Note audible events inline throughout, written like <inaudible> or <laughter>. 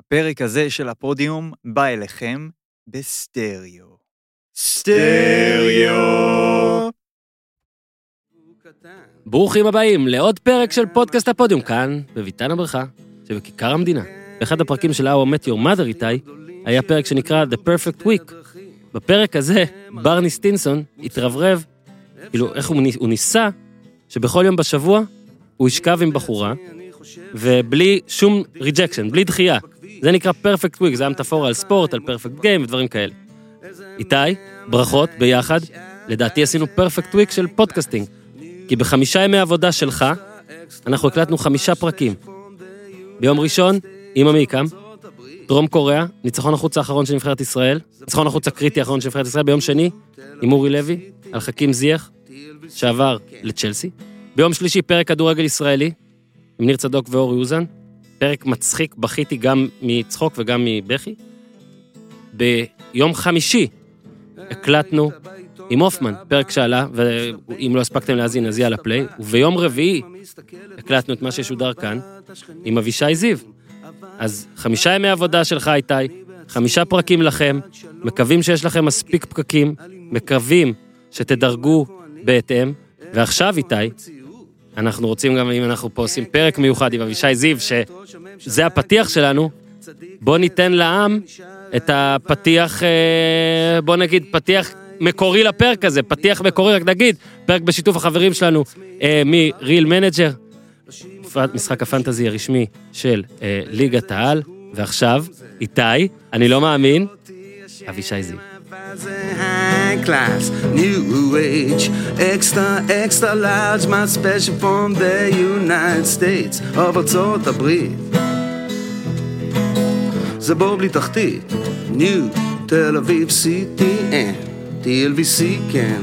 הפרק הזה של הפודיום בא אליכם בסטריאו. סטריאו! ברוכים הבאים לעוד פרק של פודקאסט הפודיום כאן, בביתן הברכה, שבכיכר המדינה. באחד הפרקים של How I Met Your Mother איתי, היה פרק שנקרא The Perfect Week. בפרק הזה, ברני סטינסון התרברב, כאילו, איך הוא, הוא ניסה שבכל יום בשבוע הוא ישכב עם בחורה, ובלי שום rejection, בלי דחייה. זה נקרא Perfect Week, זה היה מטאפורה על ספורט, על Perfect Game ודברים כאלה. איתי, ברכות, ביחד. לדעתי עשינו Perfect Week של פודקאסטינג. כי בחמישה ימי עבודה שלך, אנחנו הקלטנו חמישה פרקים. ביום ראשון, עם עמיקם, דרום קוריאה, ניצחון החוץ האחרון של נבחרת ישראל, ניצחון החוץ הקריטי האחרון של נבחרת ישראל, ביום שני, עם אורי לוי, על חכים זייח, שעבר לצ'לסי. ביום שלישי, פרק כדורגל ישראלי, עם ניר צדוק ואורי אוזן. פרק מצחיק, בכיתי גם מצחוק וגם מבכי. ביום חמישי הקלטנו עם הופמן, פרק שעלה, ואם לא הספקתם להאזין אז יאללה פליי, וביום רביעי הקלטנו את מה ששודר כאן עם אבישי זיו. אז חמישה ימי עבודה שלך, איתי, חמישה פרקים לכם, מקווים שיש לכם מספיק פקקים, מקווים שתדרגו בהתאם, ועכשיו, איתי, אנחנו רוצים גם, אם אנחנו פה עושים פרק מיוחד עם אבישי זיו, שזה הפתיח שלנו, בוא ניתן לעם את הפתיח, אה, בוא נגיד, פתיח מקורי לפרק הזה, פתיח מקורי, רק נגיד, פרק בשיתוף החברים שלנו אה, מריל מנג'ר, משחק הפנטזי הרשמי של אה, ליגת העל, ועכשיו, איתי, אני לא מאמין, אבישי זיו. Class, new age, extra, extra large, my special from the United States of ארצות הברית. זה בור בלי תחתית, New תל אביב CTN, TLVC כן.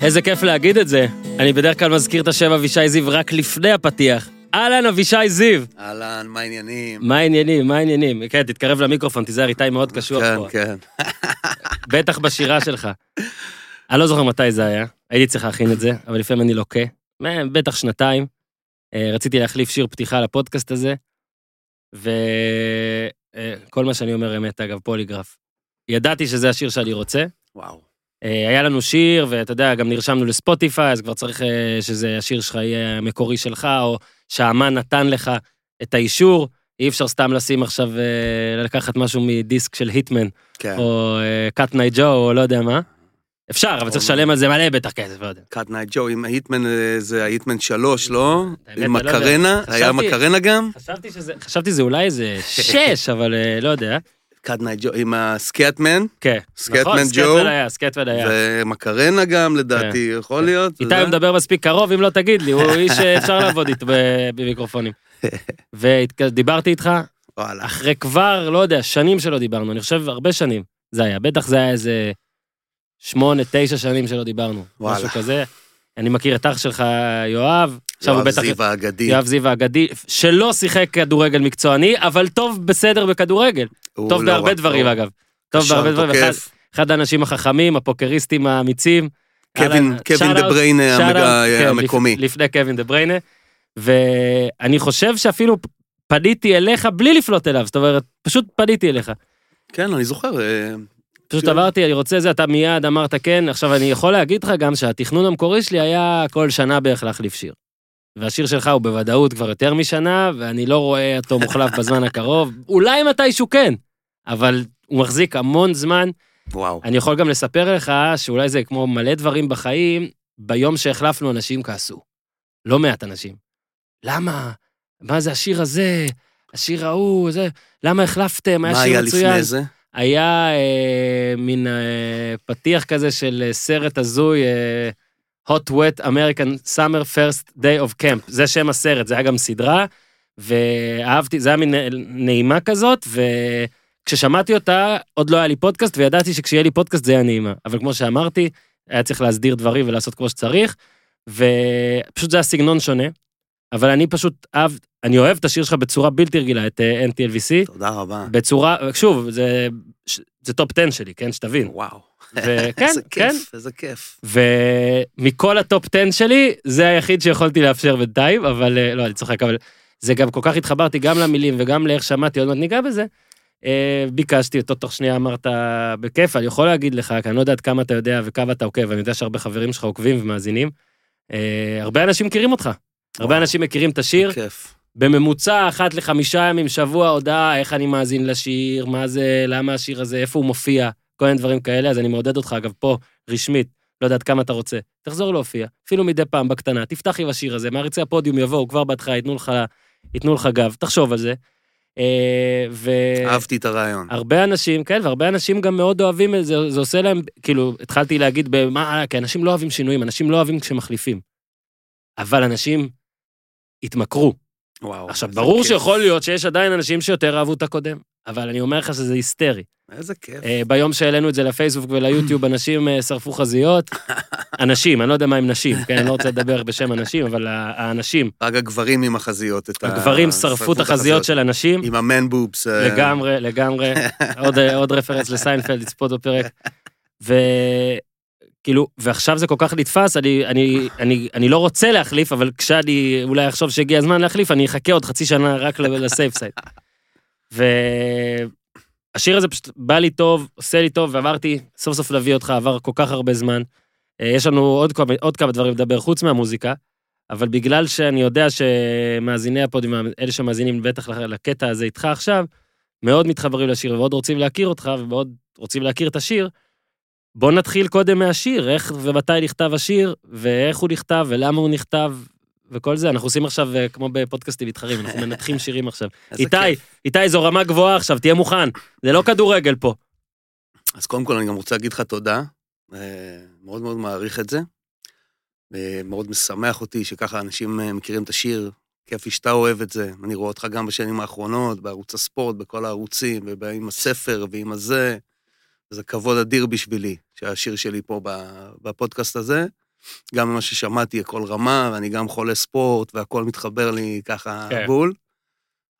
איזה כיף להגיד את זה. אני בדרך כלל מזכיר את השם אבישי זיו רק לפני הפתיח. אהלן, אבישי זיו. אהלן, מה העניינים? מה העניינים, מה העניינים? כן, תתקרב למיקרופון, תיזהר, איתי מאוד קשוח כן, פה. כן. <laughs> בטח בשירה שלך. אני לא זוכר מתי זה היה, הייתי צריך להכין את זה, אבל לפעמים אני לוקה. אה, בטח שנתיים. אה, רציתי להחליף שיר פתיחה לפודקאסט הזה, וכל מה שאני אומר אמת, אגב, פוליגרף. ידעתי שזה השיר שאני רוצה. וואו. אה, היה לנו שיר, ואתה יודע, גם נרשמנו לספוטיפיי, אז כבר צריך אה, שזה השיר שלך יהיה המקורי שלך, או שהאמן נתן לך את האישור. אי אפשר סתם לשים עכשיו, אה, לקחת משהו מדיסק של היטמן, כן. או Cotton Eye Joe, או לא יודע מה. אפשר, אבל צריך לשלם על זה מלא בטח כסף, לא יודע. Cotton Eye Joe, עם ההיטמן אה, זה ההיטמן שלוש, לא? עם לא. מקרנה, היה מקרנה גם? חשבתי שזה, אולי איזה <laughs> שש, אבל אה, לא יודע. Cotton Eye Joe, עם הסקטמן, כן. נכון. סקטמן היה, סקטמן היה. ומקרנה גם לדעתי, יכול להיות. כן. איתי? הוא מדבר מספיק קרוב, אם לא תגיד לי, הוא <laughs> איש שאפשר לעבוד איתו במיקרופונים. <laughs> ודיברתי איתך, וואלה. אחרי כבר, לא יודע, שנים שלא דיברנו, אני חושב הרבה שנים זה היה, בטח זה היה איזה שמונה, תשע שנים שלא דיברנו, וואלה. משהו כזה. אני מכיר את אח שלך, יואב, עכשיו הוא יואב בטח... זיו האגדי. יואב זיו האגדי, שלא שיחק כדורגל מקצועני, אבל טוב בסדר בכדורגל. טוב לא בהרבה דברים, טוב. אגב. טוב בהרבה דברים, אחד-. אחד האנשים החכמים, הפודקאסטים האמיצים. קווין- קווין דה בריינה כן, המקומי. לפ- לפני קווין דה בריינה. ואני חושב שאפילו פניתי אליך בלי לפנות אליו, זאת אומרת, פשוט פניתי אליך. כן, אני זוכר. פשוט כן. אמרתי, אני רוצה זה, אתה מיד אמרת כן. עכשיו, אני יכול להגיד לך גם שהתכנון המקורי שלי היה כל שנה בערך להחליף שיר. והשיר שלך הוא בוודאות כבר יותר משנה, ואני לא רואה אותו מוחלף <laughs> בזמן הקרוב. אולי מתישהו כן, אבל הוא מחזיק המון זמן. וואו. אני יכול גם לספר לך שאולי זה כמו מלא דברים בחיים, ביום שהחלפנו אנשים כעסו. לא מעט אנשים. למה? מה זה השיר הזה? השיר ההוא, זה... למה החלפתם? היה מה שיר היה מצוין. לפני זה? היה אה, מין אה, פתיח כזה של אה, סרט הזוי, אה, Hot Wet American Summer First Day of Camp, זה שם הסרט, זה היה גם סדרה, ואהבתי, זה היה מין אה, נעימה כזאת, וכששמעתי אותה, עוד לא היה לי פודקאסט, וידעתי שכשיהיה לי פודקאסט זה יהיה נעימה. אבל כמו שאמרתי, היה צריך להסדיר דברים ולעשות כמו שצריך, ופשוט זה היה סגנון שונה, אבל אני פשוט אהב, אני אוהב את השיר שלך בצורה בלתי רגילה, את אה, ב-TLVC. תודה רבה. בצורה, שוב, זה, זה top 10 שלי, כן, שתבין. וואו. וכן, <laughs> איזה כן. כיף, איזה כיף. ומכל ה top 10 שלי, זה היחיד שיכולתי לאפשר בינתיים, אבל, אה, לא, אני צוחק, אבל זה גם כל כך התחברתי גם למילים וגם לאיך שמעתי, עוד מעט ניגע בזה. אה, ביקשתי אותו, תוך שנייה אמרת, בכיף, אני יכול להגיד לך, כי אני לא יודע עד כמה אתה יודע וכמה אתה עוקב, אני יודע שהרבה חברים שלך עוקבים ומאזינים. הרבה אנשים מכירים אותך. הרבה. אנשים מכירים את השיר. כיף. בממוצע, אחת לחמישה ימים, שבוע, הודעה, איך אני מאזין לשיר, מה זה, למה השיר הזה, איפה הוא מופיע, כל מיני דברים כאלה, אז אני מעודד אותך, אגב, פה, רשמית, לא יודע עד כמה אתה רוצה, תחזור להופיע, אפילו מדי פעם בקטנה, תפתח עם השיר הזה, מעריצי הפודיום יבואו כבר בהתחלה, ייתנו לך, ייתנו לך גב, תחשוב על זה. אה, ו... אהבתי את הרעיון. הרבה אנשים, כן, והרבה אנשים גם מאוד אוהבים את זה, זה עושה להם, כאילו, התחלתי להגיד, במה, כי אנשים לא אוהבים שינויים, אנשים לא אוהבים כשמחליפים. אבל אנשים התמכרו. וואו. עכשיו, ברור כיף. שיכול להיות שיש עדיין אנשים שיותר אהבו את הקודם, אבל אני אומר לך שזה היסטרי. איזה כיף. אה, ביום שהעלינו את זה לפייסבוק וליוטיוב, <clears throat> אנשים אה, שרפו חזיות. אנשים, אני לא יודע מה עם נשים, כן, אני לא רוצה לדבר בשם אנשים, אבל האנשים, רק הגברים עם החזיות. הגברים שרפו את החזיות של אנשים. עם ה man boobs. אה, לגמרי, לגמרי. <laughs> עוד reference לסיינפלד, לצפות בפרק. וכאילו, ועכשיו זה כל כך נתפס, אני, אני, אני, אני לא רוצה להחליף, אבל כשאני אולי אחשוב שהגיע הזמן להחליף, אני אחכה עוד חצי שנה רק ל safe side. והשיר הזה פשוט בא לי טוב, עושה לי טוב, ואמרתי, סוף סוף להביא אותך, עבר כל כך הרבה זמן. אה, יש לנו עוד, עוד כמה דברים לדבר חוץ מהמוזיקה, אבל בגלל שאני יודע שמאזיני הפודיום, אלה שמאזינים בטח לקטע הזה איתך עכשיו, מאוד מתחברים לשיר ומאוד רוצים להכיר אותך ומאוד רוצים להכיר את השיר, בוא נתחיל קודם מהשיר, איך ומתי נכתב השיר, ואיך הוא נכתב ולמה הוא נכתב, וכל זה. אנחנו עושים עכשיו, אה, כמו בפודקאסטים מתחרים, אנחנו מנתחים שירים עכשיו. <laughs> איתי. איתי, זו רמה גבוהה עכשיו, תהיה מוכן. זה לא כדורגל פה. אז קודם כל אני גם רוצה להגיד לך תודה. אה, מאוד מאוד מעריך את זה. אה, מאוד משמח אותי שככה אנשים מכירים את השיר. כיף לי שאתה אוהב את זה. אני רואה אותך גם בשנים האחרונות, בערוץ הספורט, בכל הערוצים, ועם הספר ועם הזה. זה כבוד אדיר בשבילי, שהשיר שלי פה בפודקאסט הזה. גם ממה ששמעתי, הכל רמה, ואני גם חולה ספורט, והכל מתחבר לי ככה כן. בול.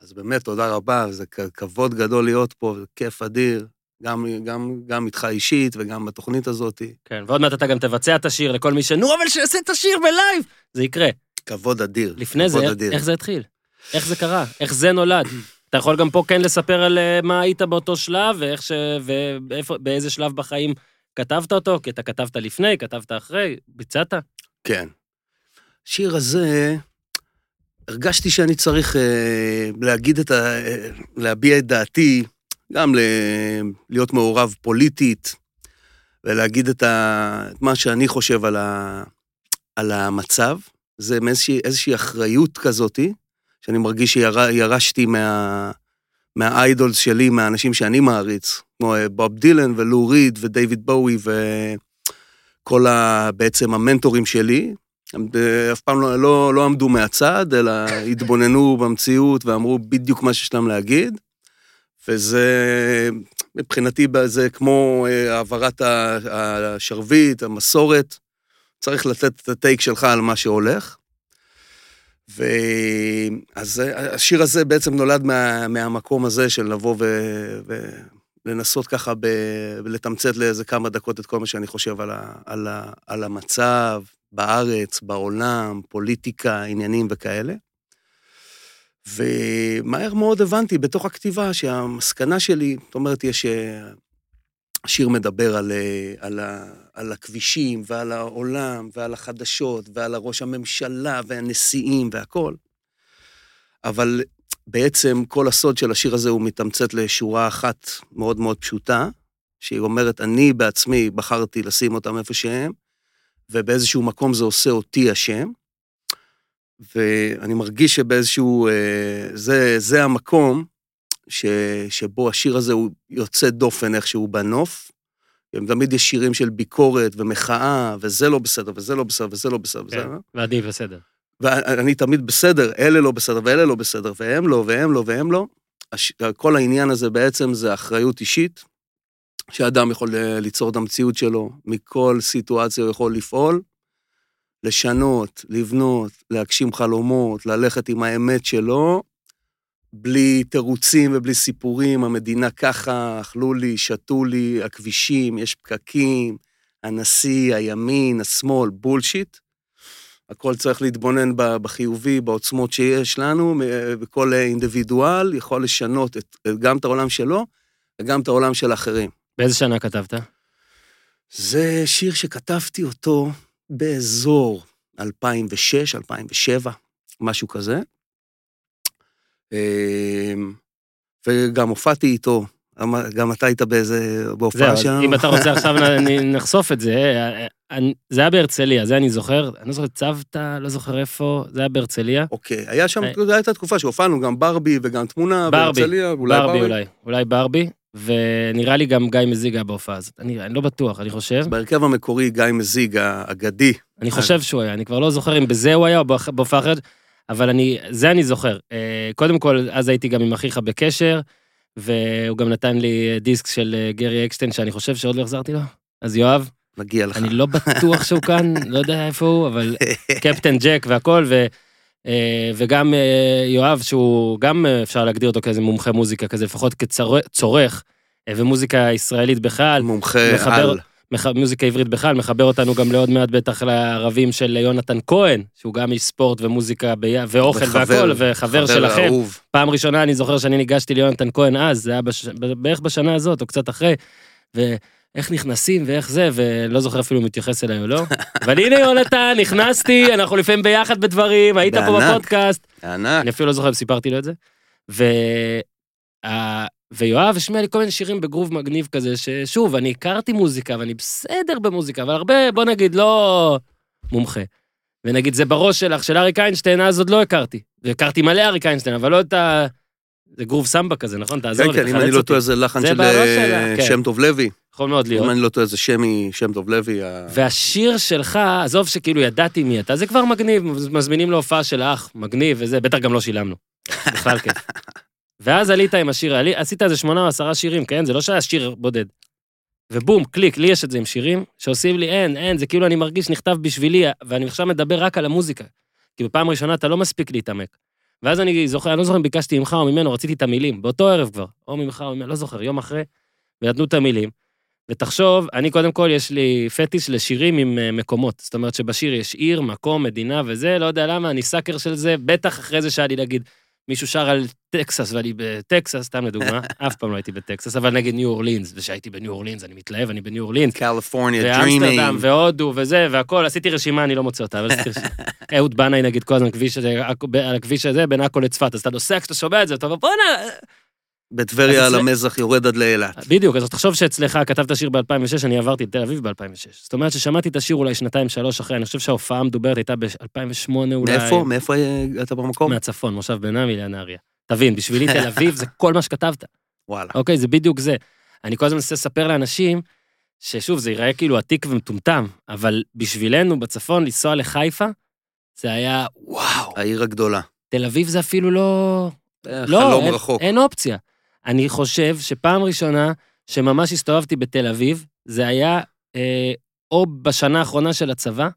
אז באמת, תודה רבה, זה כבוד גדול להיות פה, זה כיף אדיר, גם, גם, גם איתך אישית וגם בתוכנית הזאת. כן, ועוד מעט אתה גם תבצע את השיר לכל מי ש... נו, אבל שיעשה את השיר בלייב! זה יקרה. כבוד אדיר. לפני זה, כבוד אדיר. איך זה התחיל? איך זה קרה? איך זה נולד? אתה יכול גם פה כן לספר על אה, מה היית באותו שלב, ואיך ש... ואיפה, באיזה שלב בחיים כתבת אותו, כי אתה כתבת לפני, כתבת אחרי, ביצעת? כן. השיר הזה, הרגשתי שאני צריך אה, להגיד את ה... אה, להביע את דעתי, גם ל... להיות מעורב פוליטית, ולהגיד את, ה... את מה שאני חושב על, ה... על המצב. זה מאיזושהי איזושהי אחריות כזאתי, שאני מרגיש שירשתי מה... מהאיידולס שלי, מהאנשים שאני מעריץ, כמו אה, בוב דילן ולו ריד ודייוויד בואי וכל ה... בעצם המנטורים שלי, הם אה, אף פעם לא, לא, לא עמדו מהצד, אלא התבוננו במציאות ואמרו בדיוק מה שיש להם להגיד. וזה, מבחינתי, זה כמו אה, העברת השרביט, המסורת. צריך לתת את הטייק שלך על מה שהולך. ואז השיר הזה בעצם נולד מה, מהמקום הזה של לבוא ו, ולנסות ככה ב, ולתמצת לאיזה כמה דקות את כל מה שאני חושב על, ה, על, ה, על המצב בארץ, בעולם, פוליטיקה, עניינים וכאלה. ומהר מאוד הבנתי בתוך הכתיבה שהמסקנה שלי, זאת אומרת, יש... אה, השיר מדבר על, אה, על, על הכבישים ועל העולם ועל החדשות ועל הראש הממשלה והנשיאים והכול. אבל בעצם כל הסוד של השיר הזה הוא מתמצת לשורה אחת מאוד מאוד פשוטה, שהיא אומרת, אני בעצמי בחרתי לשים אותם איפה שהם, ובאיזשהו מקום זה עושה אותי אשם. ואני מרגיש שבאיזשהו, אה, זה, זה המקום ש, שבו השיר הזה הוא יוצא דופן איכשהו בנוף. תמיד יש שירים של ביקורת ומחאה, וזה לא בסדר, וזה לא בסדר, וזה לא בסדר, וזה... כן, ועדי בסדר. ואני תמיד בסדר, אלה לא בסדר, ואלה לא בסדר, והם לא, והם לא, והם לא. הש... כל העניין הזה בעצם זה אחריות אישית, שאדם יכול אה, ליצור את המציאות שלו, מכל סיטואציה הוא יכול לפעול, לשנות, לבנות, להגשים חלומות, ללכת עם האמת שלו, בלי תירוצים ובלי סיפורים, המדינה ככה, אכלו לי, שתו לי, הכבישים, יש פקקים, הנשיא, הימין, השמאל, בולשיט. הכל צריך להתבונן בחיובי, בעוצמות שיש לנו, וכל אינדיבידואל יכול לשנות את, גם את העולם שלו וגם את העולם של האחרים. באיזה שנה כתבת? זה שיר שכתבתי אותו באזור 2006, 2007, משהו כזה. אמ, וגם הופעתי איתו, גם- גם אתה היית באיזה, בהופעה שלנו. אם אתה רוצה <laughs> עכשיו נחשוף את זה, זה היה בהרצליה, זה אני זוכר, אני לא זוכר, צוותא, לא זוכר איפה, זה היה בהרצליה. אוקיי, היה שם, אה. זו הייתה תקופה שהופענו גם ברבי וגם תמונה, ברבי, בהרצליה, אולי ברבי אולי, אולי ברבי, ונראה לי גם גיא מזיג היה בהופעה הזאת. אני אני לא בטוח, אני חושב. בהרכב המקורי, גיא מזיג האגדי. אני חושב שהוא היה, אני כבר לא זוכר אם בזה הוא היה או בהופ- בהופעה אחרת, אבל אני, זה אני זוכר. אה, קודם כל, אז הייתי גם עם אחיך בקשר, והוא גם נתן לי דיסק של אה, גרי אקשטיין, שאני חושב שעוד לא החזרתי לו. אז יואב, מגיע לך. אני לא בטוח שהוא כאן, <laughs> לא יודע איפה הוא, אבל קפטן ג'ק והכל, ו, אה, וגם אה, יואב, שהוא גם אה, אפשר להגדיר אותו כאיזה מומחה מוזיקה כזה, לפחות כצורך, אה, ומוזיקה ישראלית בכלל, מומחה מחבר- על. מוזיקה עברית בכלל, מחבר אותנו גם לעוד מעט בטח לערבים של יונתן כהן, שהוא גם איש ספורט ומוזיקה בי... ואוכל וחבר- והכל, וחבר שלכם. אהוב. פעם ראשונה אני זוכר שאני ניגשתי ליונתן כהן אז, זה היה בש... בערך בשנה הזאת, או קצת אחרי, ואיך נכנסים ואיך זה, ולא זוכר אפילו אם הוא מתייחס אליי או לא. <laughs> אבל הנה יונתן, נכנסתי, אנחנו לפעמים ביחד בדברים, היית פה בענק. בפודקאסט. ענק. אני אפילו לא זוכר אם סיפרתי לו את זה. ו... ויואב השמיע לי כל מיני שירים בגרוב מגניב כזה, ששוב, אני הכרתי מוזיקה ואני בסדר במוזיקה, אבל הרבה, בוא נגיד, לא מומחה. ונגיד, זה בראש שלך, של אריק איינשטיין, אז עוד לא הכרתי. והכרתי מלא אריק איינשטיין, אבל לא את ה... זה גרוב סמבה כזה, נכון? תעזור כן, לי, כן, אם תחלץ אני לא. טועה זה לחן של אה, כן. שם טוב לוי. יכול מאוד להיות. אם אני לא טועה זה שמי שם טוב לוי. והשיר שלך, עזוב שכאילו ידעתי מי אתה, זה כבר מגניב, מזמינים להופעה של אח, מגניב וזה, בטח גם לא שילמנו. בכלל כיף. <laughs> ואז עלית עם השיר, עלי, עשית איזה שמונה או עשרה שירים, כן? זה לא שהיה שיר בודד. ובום, קליק, לי יש את זה עם שירים, שעושים לי אין, אין, זה כאילו אני מרגיש נכתב בשבילי, ואני עכשיו מדבר רק על המוזיקה. כי בפעם ראשונה אתה לא מספיק להתעמק. ואז אני זוכר, אני לא זוכר אם ביקשתי ממך או ממנו, רציתי את המילים, באותו ערב כבר, או ממך או ממנו, לא זוכר, יום אחרי, ונתנו את המילים. ותחשוב, אני קודם כל, יש לי פטיש לשירים עם אה, מקומות. זאת אומרת שבשיר יש עיר, מקום, מדינה וזה, לא יודע למה, אני sucker של זה, בטח אחרי זה שהיה לי להגיד, מישהו שר על טקסס ואני בטקסס, סתם לדוגמה, <laughs> אף פעם לא הייתי בטקסס, אבל נגיד ניו אורלינס, וכשהייתי בניו אורלינס, אני מתלהב, אני בניו אורלינס, קליפורניה, ואמסטרדם, Dreaming. והודו, וזה, והכל, עשיתי רשימה, אני לא מוצא אותה, אבל עשיתי רשימה. <laughs> אהוד בנאי, נגיד, כל הזמן, על הכביש הזה, בין עכו לצפת, אז אתה נוסע כשאתה שומע את זה, אתה אומר, בואנה, בטבריה על המזח יורד עד לאילת. בדיוק, אז תחשוב שאצלך כתבת שיר ב-2006, אני עברתי לתל אביב ב-2006. זאת אומרת ששמעתי את השיר אולי שנתיים, שלוש אחרי, אני חושב שההופעה המדוברת הייתה ב-2008 אולי. מאיפה? מאיפה הגעת במקום? מהצפון, מושב בן עמי לנהריה. תבין, בשבילי תל אביב זה כל מה שכתבת. וואלה. אוקיי, זה בדיוק זה. אני כל הזמן מנסה לספר לאנשים, ששוב, זה ייראה כאילו עתיק ומטומטם, אבל בשבילנו בצפון לנסוע לחיפה, זה היה, וואו, העיר הגדולה. תל אביב זה אפילו לא... אה, לא, חלום אין, רחוק. אין אופציה. אני חושב שפעם ראשונה שממש הסתובבתי בתל אביב, זה היה אה, או בשנה האחרונה של הצבא,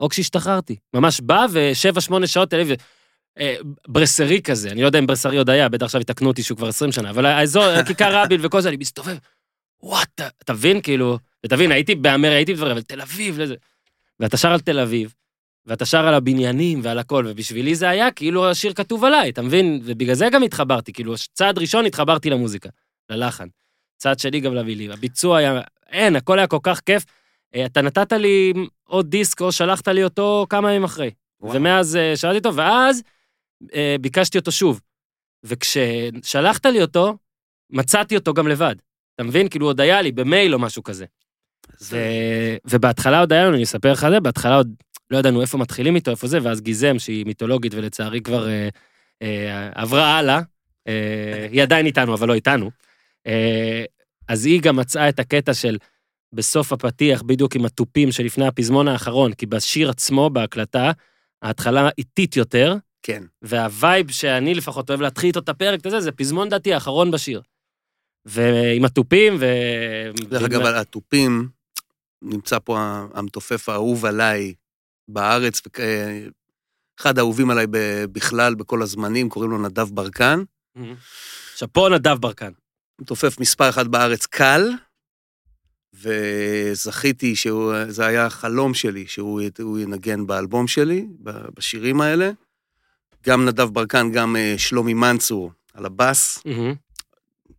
או כשהשתחררתי. ממש בא ושבע, שמונה שעות תל אביב, אה, ברסרי כזה, אני לא יודע אם ברסרי עוד היה, בטח עכשיו יתקנו אותי שהוא כבר 20 שנה, אבל האזור, כיכר רבין וכל זה, אני מסתובב, וואט, אתה מבין, כאילו, ותבין, הייתי באמריה, הייתי בדברים, אבל תל אביב, לזה. ואתה שר על תל אביב, ואתה שר על הבניינים ועל הכל, ובשבילי זה היה כאילו השיר כתוב עליי, אתה מבין? ובגלל זה גם התחברתי, כאילו, צעד ראשון התחברתי למוזיקה, ללחן. צעד שני גם למילים. הביצוע היה, אין, הכל היה כל כך כיף. אה, אתה נתת לי עוד דיסק, או שלחת לי אותו כמה ימים אחרי. וואו. ומאז אה, שאלתי אותו, ואז אה, ביקשתי אותו שוב. וכששלחת לי אותו, מצאתי אותו גם לבד. אתה מבין? כאילו עוד היה לי במייל או משהו כזה. ו... ובהתחלה עוד היה לנו, אני אספר לך זה, בהתחלה עוד לא ידענו איפה מתחילים איתו, איפה זה, ואז גיזם, שהיא מיתולוגית ולצערי כבר אה, אה, עברה הלאה, אה, היא עדיין איתנו, אבל לא איתנו. אה, אז היא גם מצאה את הקטע של בסוף הפתיח, בדיוק עם התופים שלפני הפזמון האחרון, כי בשיר עצמו, בהקלטה, ההתחלה איטית יותר, כן. והווייב שאני לפחות אוהב להתחיל איתו את הפרק הזה, זה פזמון דעתי האחרון בשיר. ועם התופים, ו... דרך אגב, התופים, נמצא פה המתופף האהוב עליי בארץ, וכ- אחד האהובים עליי בכלל, בכל הזמנים, קוראים לו נדב ברקן. שאפו נדב ברקן. מתופף מספר אחת בארץ קל, וזכיתי שהוא, זה היה החלום שלי, שהוא הוא ינגן באלבום שלי, בשירים האלה. גם נדב ברקן, גם אה, שלומי מנצור על הבאס.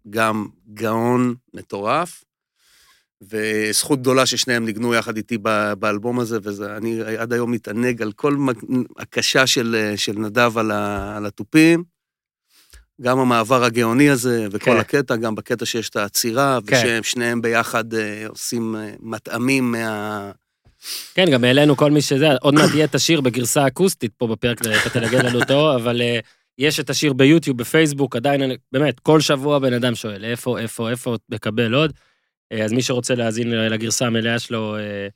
גם גאון מטורף. וזכות גדולה ששניהם ניגנו יחד איתי באלבום הזה, ואני עד היום מתענג על כל הקשה של, של נדב על, ה- על התופים. גם המעבר הגאוני הזה, וכל כן. הקטע, גם בקטע שיש את העצירה, כן. ושהם שניהם ביחד אה, עושים אה, מטעמים מה... כן, גם העלינו כל מי שזה, עוד מעט יהיה את השיר בגרסה אקוסטית פה בפרק, אתה תנגן לנו אותו, אבל אה, יש את השיר ביוטיוב, בפייסבוק, עדיין, באמת, כל שבוע בן אדם שואל, איפה, איפה, איפה מקבל עוד? אה, אז מי שרוצה להאזין לגרסה המלאה שלו, אה,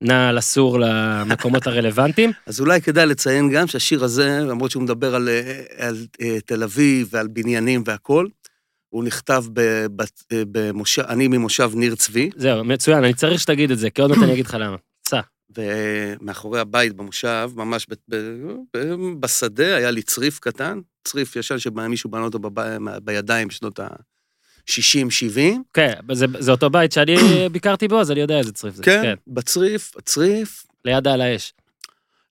נא לסור למקומות הרלוונטיים. <laughs> אז אולי כדאי לציין גם שהשיר הזה, למרות שהוא מדבר על, אה, על אה, תל אביב ועל בניינים והכול, הוא נכתב ב- ב- אה, במושב, אני ממושב ניר צבי, זהו, מצוין, אני צריך שתגיד את זה, כי עוד מעט אני אגיד לך למה. סע. ומאחורי הבית במושב, ממש ב, ב, ב, בשדה, היה לי צריף קטן, צריף ישן שמישהו בנה אותו בידיים בשנות ה-60-70. כן, זה, זה אותו בית שאני <clears throat> ביקרתי בו, אז אני יודע איזה צריף זה. כן, בצריף, הצריף, ליד על האש.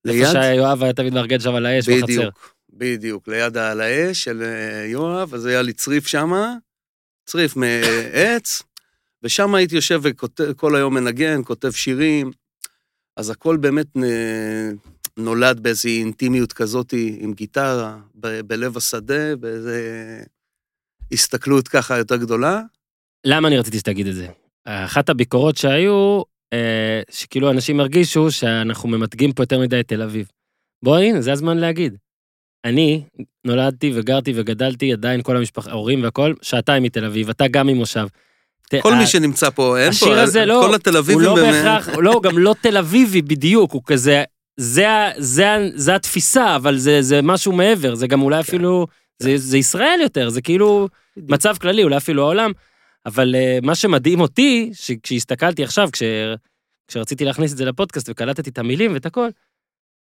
ליד, איפה שיואב היה תמיד מארגן שם על האש בחצר. בדיוק, בדיוק, ליד העל האש של אה, יואב, אז היה לי צריף שמה, צריף מעץ, <laughs> ושם הייתי יושב וכל היום מנגן, כותב שירים, אז הכל באמת נולד באיזו אינטימיות כזאת עם גיטרה, ב- בלב השדה, באיזו הסתכלות ככה יותר גדולה. למה אני רציתי שתגיד את זה? אחת הביקורות שהיו, אה, שכאילו אנשים הרגישו שאנחנו ממתגים פה יותר מדי את תל אביב. בוא, הנה, זה הזמן להגיד. אני נולדתי וגרתי וגדלתי, עדיין כל המשפחה, ההורים והכל, שעתיים מתל אביב, אתה גם ממושב. כל מי שנמצא פה, אין פה, השיר הזה לא, כל התל הוא אביבים, לא באמת- בהכרח, לא, הוא גם לא תל אביבי בדיוק, הוא כזה, זה, זה, זה התפיסה, אבל זה, זה משהו מעבר, זה גם אולי אפילו, זה, זה ישראל יותר, זה כאילו מצב כללי, אולי אפילו העולם, אבל uh, מה שמדהים אותי, שכשהסתכלתי עכשיו, כש, כשרציתי להכניס את זה לפודקאסט וקלטתי את המילים ואת הכל,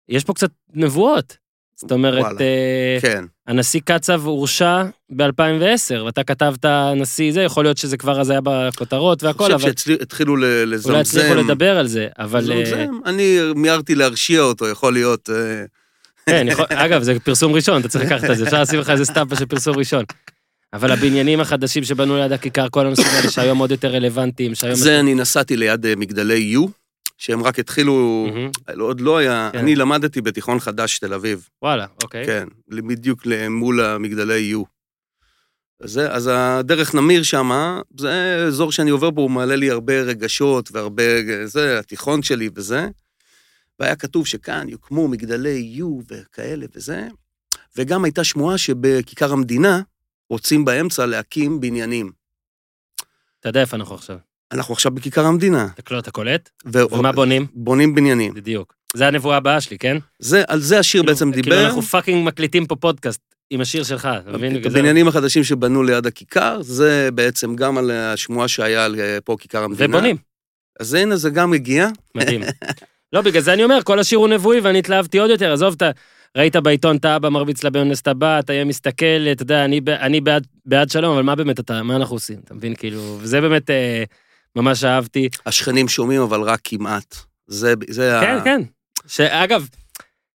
יש פה קצת נבואות. זאת אומרת, וואלה. uh, כן, הנשיא קצב הורשע ב-2010, ואתה כתבת נשיא זה, יכול להיות שזה כבר אז היה בכותרות אני והכל, חושב אבל שהתחילו לזמזם. אולי הצליחו לדבר על זה, אבל... אה, זמזם, אני מיהרתי להרשיע אותו, יכול להיות. אה, כן, <laughs> יכול- אגב, זה פרסום ראשון, אתה צריך לקחת את זה, אפשר לשים לך איזה סטמפה של פרסום ראשון. אבל הבניינים החדשים שבנו ליד הכיכר, כל הנושאים האלה שהיום עוד יותר רלוונטיים, שהיום... זה אני נסעתי ליד אה, מגדלי U, שהם רק התחילו, מהמם. עוד לא היה, כן. אני למדתי בתיכון חדש תל אביב, וואלה, אוקיי. כן, בדיוק מול המגדלי U. אז זה, אז הדרך נמיר שמה, זה אזור שאני עובר בו, הוא מעלה לי הרבה רגשות והרבה, זה, התיכון שלי וזה. והיה כתוב שכאן יוקמו מגדלי U וכאלה וזה, וגם הייתה שמועה שבכיכר המדינה רוצים באמצע להקים בניינים. אתה יודע איפה אנחנו עכשיו. אנחנו עכשיו בכיכר המדינה. אתה קולט, אתה קולט? ו- ומה בונים? בונים בניינים. בדיוק. זה הנבואה הבאה שלי, כן? זה, על זה השיר בעצם כאילו דיבר. אנחנו fucking מקליטים פה פודקאסט עם השיר שלך, אתה מבין? את בגלל זה- הבניינים החדשים שבנו ליד הכיכר, זה בעצם גם על השמועה שהיה על אה, פה כיכר המדינה. ובונים, אז הנה, זה גם הגיע. מדהים. <laughs> לא, בגלל זה אני אומר, כל השיר הוא נבואי ואני התלהבתי עוד יותר, עזוב, אתה ראית בעיתון את האבא מרביץ לה באונסט הבא, אתה יהיה מסתכל, אתה יודע, אני, אני בעד, בעד שלום, אבל מה באמת אתה, מה אנחנו עושים, אתה מבין? כאילו, וזה באמת אה, ממש אהבתי. השכנים שומעים, אבל רק כמעט. זה, זה כן, ה... כן. שאגב,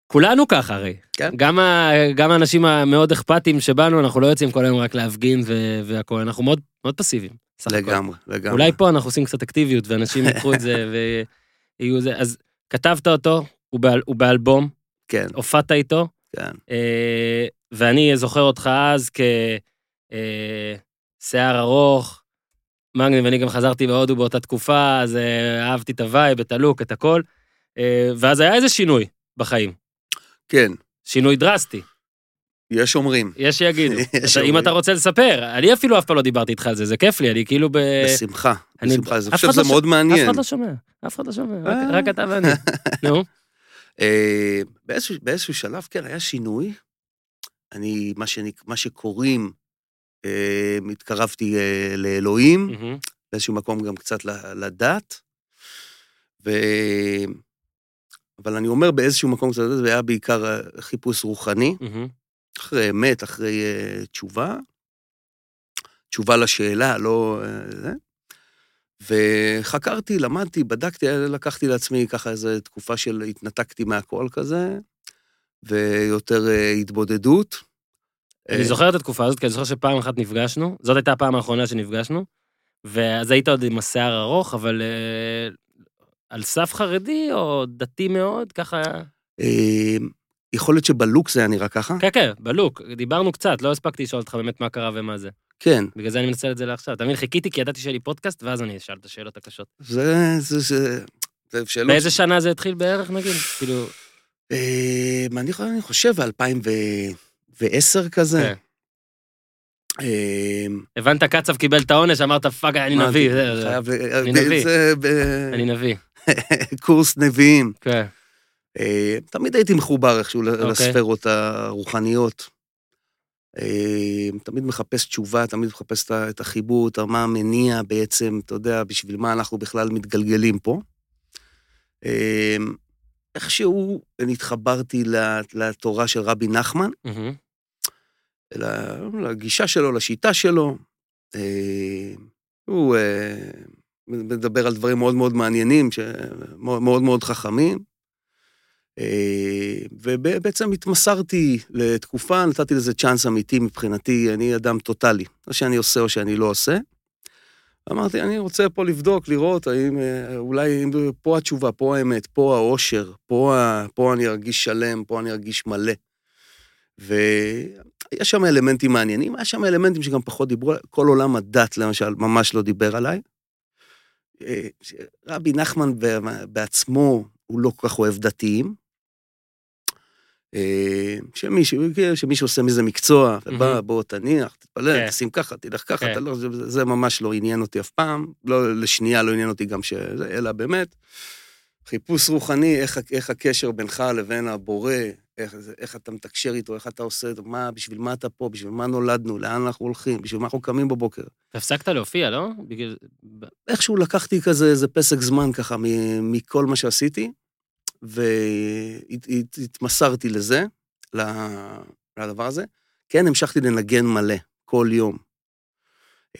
כולנו ככה הרי. כן. גם, ה, גם האנשים המאוד אכפתיים שבאנו, אנחנו לא יוצאים כל היום רק להפגין והכול, אנחנו מאוד, מאוד פסיביים. הכל. לגמרי, לגמרי. אולי פה אנחנו עושים קצת אקטיביות, ואנשים <laughs> ייקחו את זה ויהיו זה. אז כתבת אותו, הוא, באל, הוא באלבום, כן, הופעת איתו, כן. אה, ואני זוכר אותך אז כשיער ארוך, מגניב, ואני גם חזרתי בהודו באותה תקופה, אז אה, אהבתי את ה vibe, את ה look, את הכל. אה, ואז היה איזה שינוי בחיים, כן, שינוי דרסטי, יש אומרים. יש שיגידו. <laughs> יש אתה- אם אומרים. אתה רוצה לספר, אני אפילו אף פעם לא דיברתי איתך על זה, זה כיף לי, אני כאילו ב... בשמחה, אני- בשמחה. אני אף חושב שזה לא מאוד אף מעניין. אחד לא שומע, אף אחד לא שומע, רק- אה. אתה ואני. נו, אה, <laughs> באיזשהו, באיזשהו שלב, כן, היה שינוי. אני, מה, שנק, מה שקוראים, אה, התקרבתי אה, לאלוהים, מהמם, באיזשהו מקום גם קצת לדת. ו... אבל אני אומר באיזשהו מקום קצת לדת, זה היה בעיקר אה, חיפוש רוחני, מהמם. אחרי אמת, אחרי uh, תשובה. תשובה לשאלה, לא... Uh, זה. וחקרתי, למדתי, בדקתי, לקחתי לעצמי ככה איזו תקופה של התנתקתי מהכל כזה, ויותר אה, התבודדות. אני אה, זוכר את התקופה הזאת, כי אני זוכר שפעם אחת נפגשנו, זאת הייתה הפעם האחרונה שנפגשנו, ואז היית עוד עם השיער ארוך, אבל אה, על סף חרדי או דתי מאוד, ככה... אה, יכול להיות שבלוק זה היה נראה ככה? כן, כן, בלוק, דיברנו קצת, לא הספקתי לשאול אותך באמת מה קרה ומה זה. כן. בגלל זה אני מנצל את זה לעכשיו. אתה מבין, חיכיתי כי ידעתי שיהיה לי פודקאסט, ואז אני אשאל את השאלות הקשות. זה, זה, זה, זה שאלות... באיזה שנה זה התחיל בערך, נגיד? כאילו... אה, אני, אני חושב, ב-2010 כזה. כן. אה, הבנת, קצב קיבל את העונש, אמרת, פאק, אני נביא. חייב... אני נביא. אני נביא. <laughs> בקורס נביאים. כן. אה, תמיד הייתי מחובר איכשהו אוקיי. לספרות הרוחניות. אה, תמיד מחפש תשובה, תמיד מחפש את החיבור, את מה המניע בעצם, אתה יודע, בשביל מה אנחנו בכלל מתגלגלים פה. אה, איכשהו נתחברתי לתורה של רבי נחמן. ל- לגישה שלו, לשיטה שלו. הוא מדבר על דברים מאוד מאוד מעניינים, מאוד, מאוד חכמים. אה, ובעצם התמסרתי לתקופה, נתתי לזה צ'אנס אמיתי מבחינתי, אני אדם טוטאלי. או שאני עושה או שאני לא עושה. אמרתי, אני רוצה פה לבדוק, לראות האם אה, אולי אם פה התשובה, פה האמת, פה האושר, פה, פה אני ארגיש שלם, פה אני ארגיש מלא. ויש שם אלמנטים מעניינים, היה שם אלמנטים שגם פחות דיברו, כל עולם הדת למשל ממש לא דיבר עליי. אה, רבי נחמן בעצמו, הוא לא כל כך אוהב דתיים. אה, שמישהו, שמישהו עושה מזה מקצוע, ובא, מהמם. בוא תניח, תתפלל, כן. תשים ככה, תלך ככה, כן. אתה לא, זה, זה ממש לא עניין אותי אף פעם, לא, לשנייה לא עניין אותי גם שזה, אלא באמת, חיפוש רוחני, איך, איך הקשר בינך לבין הבורא, איך, איך אתה מתקשר איתו, איך אתה עושה, מה, בשביל מה אתה פה, בשביל מה נולדנו, לאן אנחנו הולכים, בשביל מה אנחנו קמים בבוקר. הפסקת להופיע, לא? בגלל... איכשהו לקחתי כזה איזה פסק זמן ככה מ- מכל מה שעשיתי, והתמסרתי לזה, לדבר הזה. כן, המשכתי לנגן מלא, כל יום.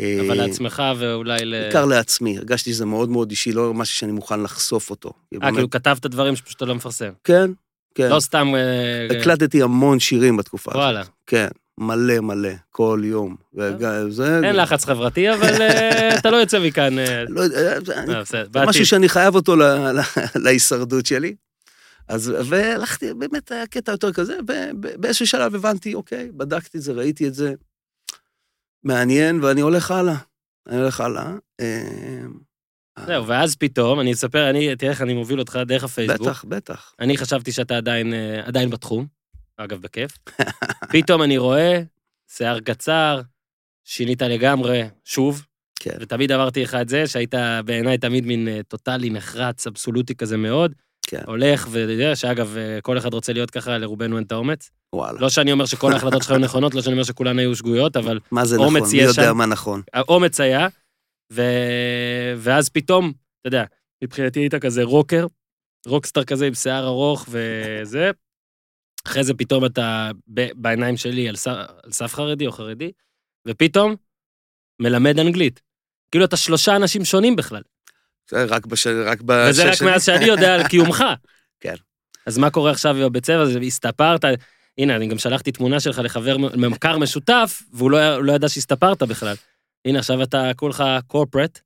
אבל אה, לעצמך ואולי ל... בעיקר לעצמי, הרגשתי שזה מאוד מאוד אישי, לא משהו שאני מוכן לחשוף אותו. אה, כאילו כתבת דברים שפשוט אתה לא מפרסם. כן, כן. לא סתם... אה, הקלטתי המון שירים בתקופה הזאת. וואלה. כן, מלא מלא, כל יום. זה... אין לחץ חברתי, אבל אה, <laughs> אתה לא יוצא מכאן... אה, לא יודע, זה- אה. משהו שאני חייב אותו להישרדות שלי. אז, והלכתי, באמת היה קטע יותר כזה, ובאיזשהו שלב הבנתי, אוקיי, בדקתי את זה, ראיתי את זה, מעניין, ואני הולך הלאה. אני הולך הלאה. אה, זהו, ואז פתאום, אני אספר, אני, תראה איך אני מוביל אותך דרך הפייסבוק. בטח, בטח. אני חשבתי שאתה עדיין, אה, עדיין בתחום, אגב, בכיף. פתאום אני רואה, שיער קצר, שינית לגמרי, שוב, כן. ותמיד אמרתי לך את זה, שהיית בעיניי תמיד מין אה, טוטאלי, נחרץ, אבסולוטי כזה מאוד. כן. הולך, ואתה יודע שאגב, אה, כל אחד רוצה להיות ככה, לרובנו אין את האומץ. וואלה. לא שאני אומר שכל ההחלטות שלך היו נכונות, לא שאני אומר שכולן היו שגויות, אבל <laughs> מה זה אומץ נכון? מי יש יודע שם. מה נכון? האומץ היה, ו... ואז פתאום, אתה יודע, מבחינתי היית כזה רוקר, רוקסטאר כזה עם שיער ארוך וזה. אחרי זה פתאום אתה ב... בעיניים שלי על, ס... על סף חרדי או חרדי, ופתאום מלמד אנגלית. כאילו אתה שלושה אנשים שונים בכלל. זה רק בש... רק וזה בשש רק שנים. מאז שאני יודע על <laughs> קיומך. כן. אז מה קורה עכשיו בבית ספר? זה הסתפרת? הנה, אני גם שלחתי תמונה שלך לחבר ממכר משותף, והוא לא, לא ידע שהסתפרת בכלל. הנה, עכשיו אתה כולך קורפרט.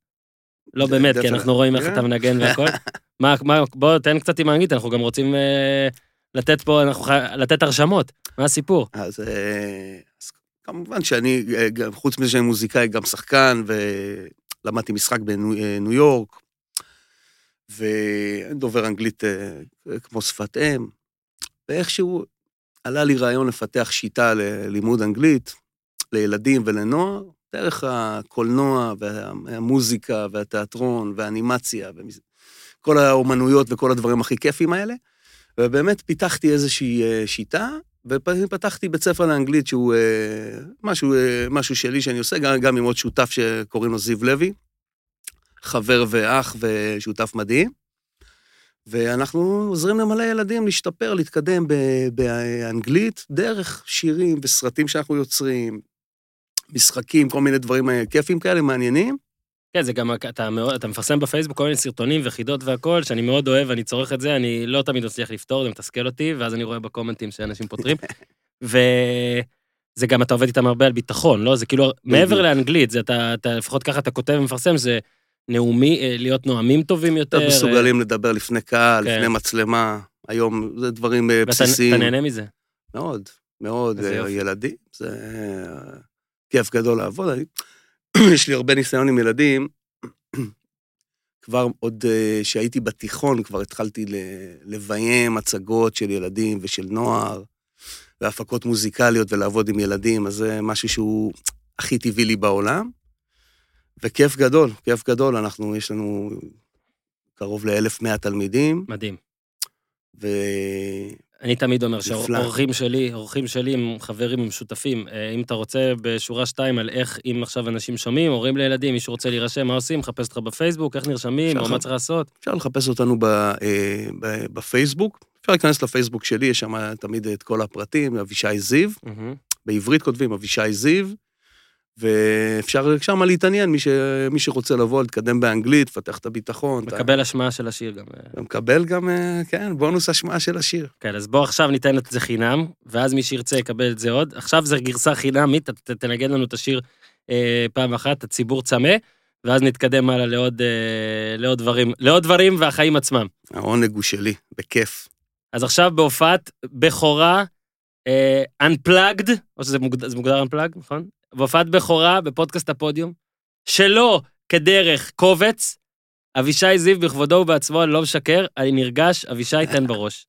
לא באמת, כי אנחנו רואים איך כן. אתה מנגן והכל. <laughs> מה, מה, בוא, תן קצת עם האנגלית, אנחנו גם רוצים אה, לתת פה, אנחנו חי... לתת הרשמות. מה הסיפור? אז, אה, אז כמובן שאני, אה, חוץ מזה שאני מוזיקאי, גם שחקן, ולמדתי משחק בניו אה, ניו יורק, ודובר אנגלית אה, כמו שפת אם, ואיכשהו עלה לי רעיון לפתח שיטה ללימוד אנגלית לילדים ולנוער, דרך הקולנוע והמוזיקה והתיאטרון והאנימציה, כל האומנויות וכל הדברים הכי כיפים האלה. ובאמת פיתחתי איזושהי אה, שיטה, ופתחתי בית ספר לאנגלית שהוא אה, משהו, משהו שלי שאני עושה, גם, גם עם עוד שותף שקוראים לו זיו לוי, חבר ואח ושותף מדהים. ואנחנו עוזרים למלא ילדים להשתפר, להתקדם באנגלית, דרך שירים וסרטים שאנחנו יוצרים, משחקים, כל מיני דברים כיפים כאלה, מעניינים. כן, זה גם, אתה, מאוד- אתה מפרסם בפייסבוק כל מיני סרטונים וחידות והכל, שאני מאוד אוהב, אני צורך את זה, אני לא תמיד מצליח לפתור, זה מתסכל אותי, ואז אני רואה בקומנטים שאנשים פותרים. <laughs> וזה גם, אתה עובד איתם הרבה על ביטחון, לא? זה כאילו, מעבר לאנגלית, זה אתה, אתה, לפחות ככה אתה כותב ומפרסם, זה נאומי, אה, להיות נואמים טובים יותר. יותר מסוגלים לדבר לפני קהל, כן. לפני מצלמה. היום זה דברים אה, ואתה בסיסיים. אתה נהנה מזה. מאוד, מאוד. אה. ילדים, זה אה, כיף גדול לעבוד. <clears throat> יש לי הרבה ניסיון עם ילדים. <clears throat> כבר עוד אה, שהייתי בתיכון, כבר התחלתי לביים הצגות של ילדים ושל נוער, והפקות מוזיקליות ולעבוד עם ילדים, אז זה משהו שהוא הכי טבעי לי בעולם. וכיף גדול, כיף גדול. אנחנו, יש לנו קרוב ל-1,100 תלמידים, מדהים. ו... אני תמיד אומר. שהאורחים שלי, אורחים שלי הם חברים, הם שותפים. אה, אם אתה רוצה בשורה שתיים על איך, אם עכשיו אנשים שומעים, הורים לילדים, מישהו רוצה להירשם, מה עושים? מחפש אותך בפייסבוק, איך נרשמים, או. מה צריך לעשות? אפשר לחפש אותנו ב, אה, ב, בפייסבוק. אפשר להיכנס לפייסבוק שלי, יש שם תמיד את כל הפרטים, אבישי זיו. בעברית כותבים אבישי זיו, ואפשר שם להתעניין, מי, ש, מי שרוצה לבוא, להתקדם באנגלית, לפתח את הביטחון. אתה- מקבל השמעה של השיר גם. אה. אתה מקבל גם, אה, כן, בונוס השמעה של השיר. כן, אז בוא עכשיו ניתן את זה חינם, ואז מי שירצה יקבל את זה עוד. עכשיו זה גרסה חינמית, ת- תנגן לנו את השיר אה, פעם אחת, הציבור צמא, ואז נתקדם הלאה לעוד, אה, לעוד דברים, לעוד דברים והחיים עצמם. העונג הוא שלי, בכיף. אז עכשיו בהופעת בכורה, אה, Unplugged, או שזה מוגדר, מוגדר Unplugged, נכון? בהופעת בכורה בפודקאסט הפודיום, שלא כדרך קובץ, אבישי זיו בכבודו ובעצמו, אני לא משקר, אני נרגש, אבישי תן בראש.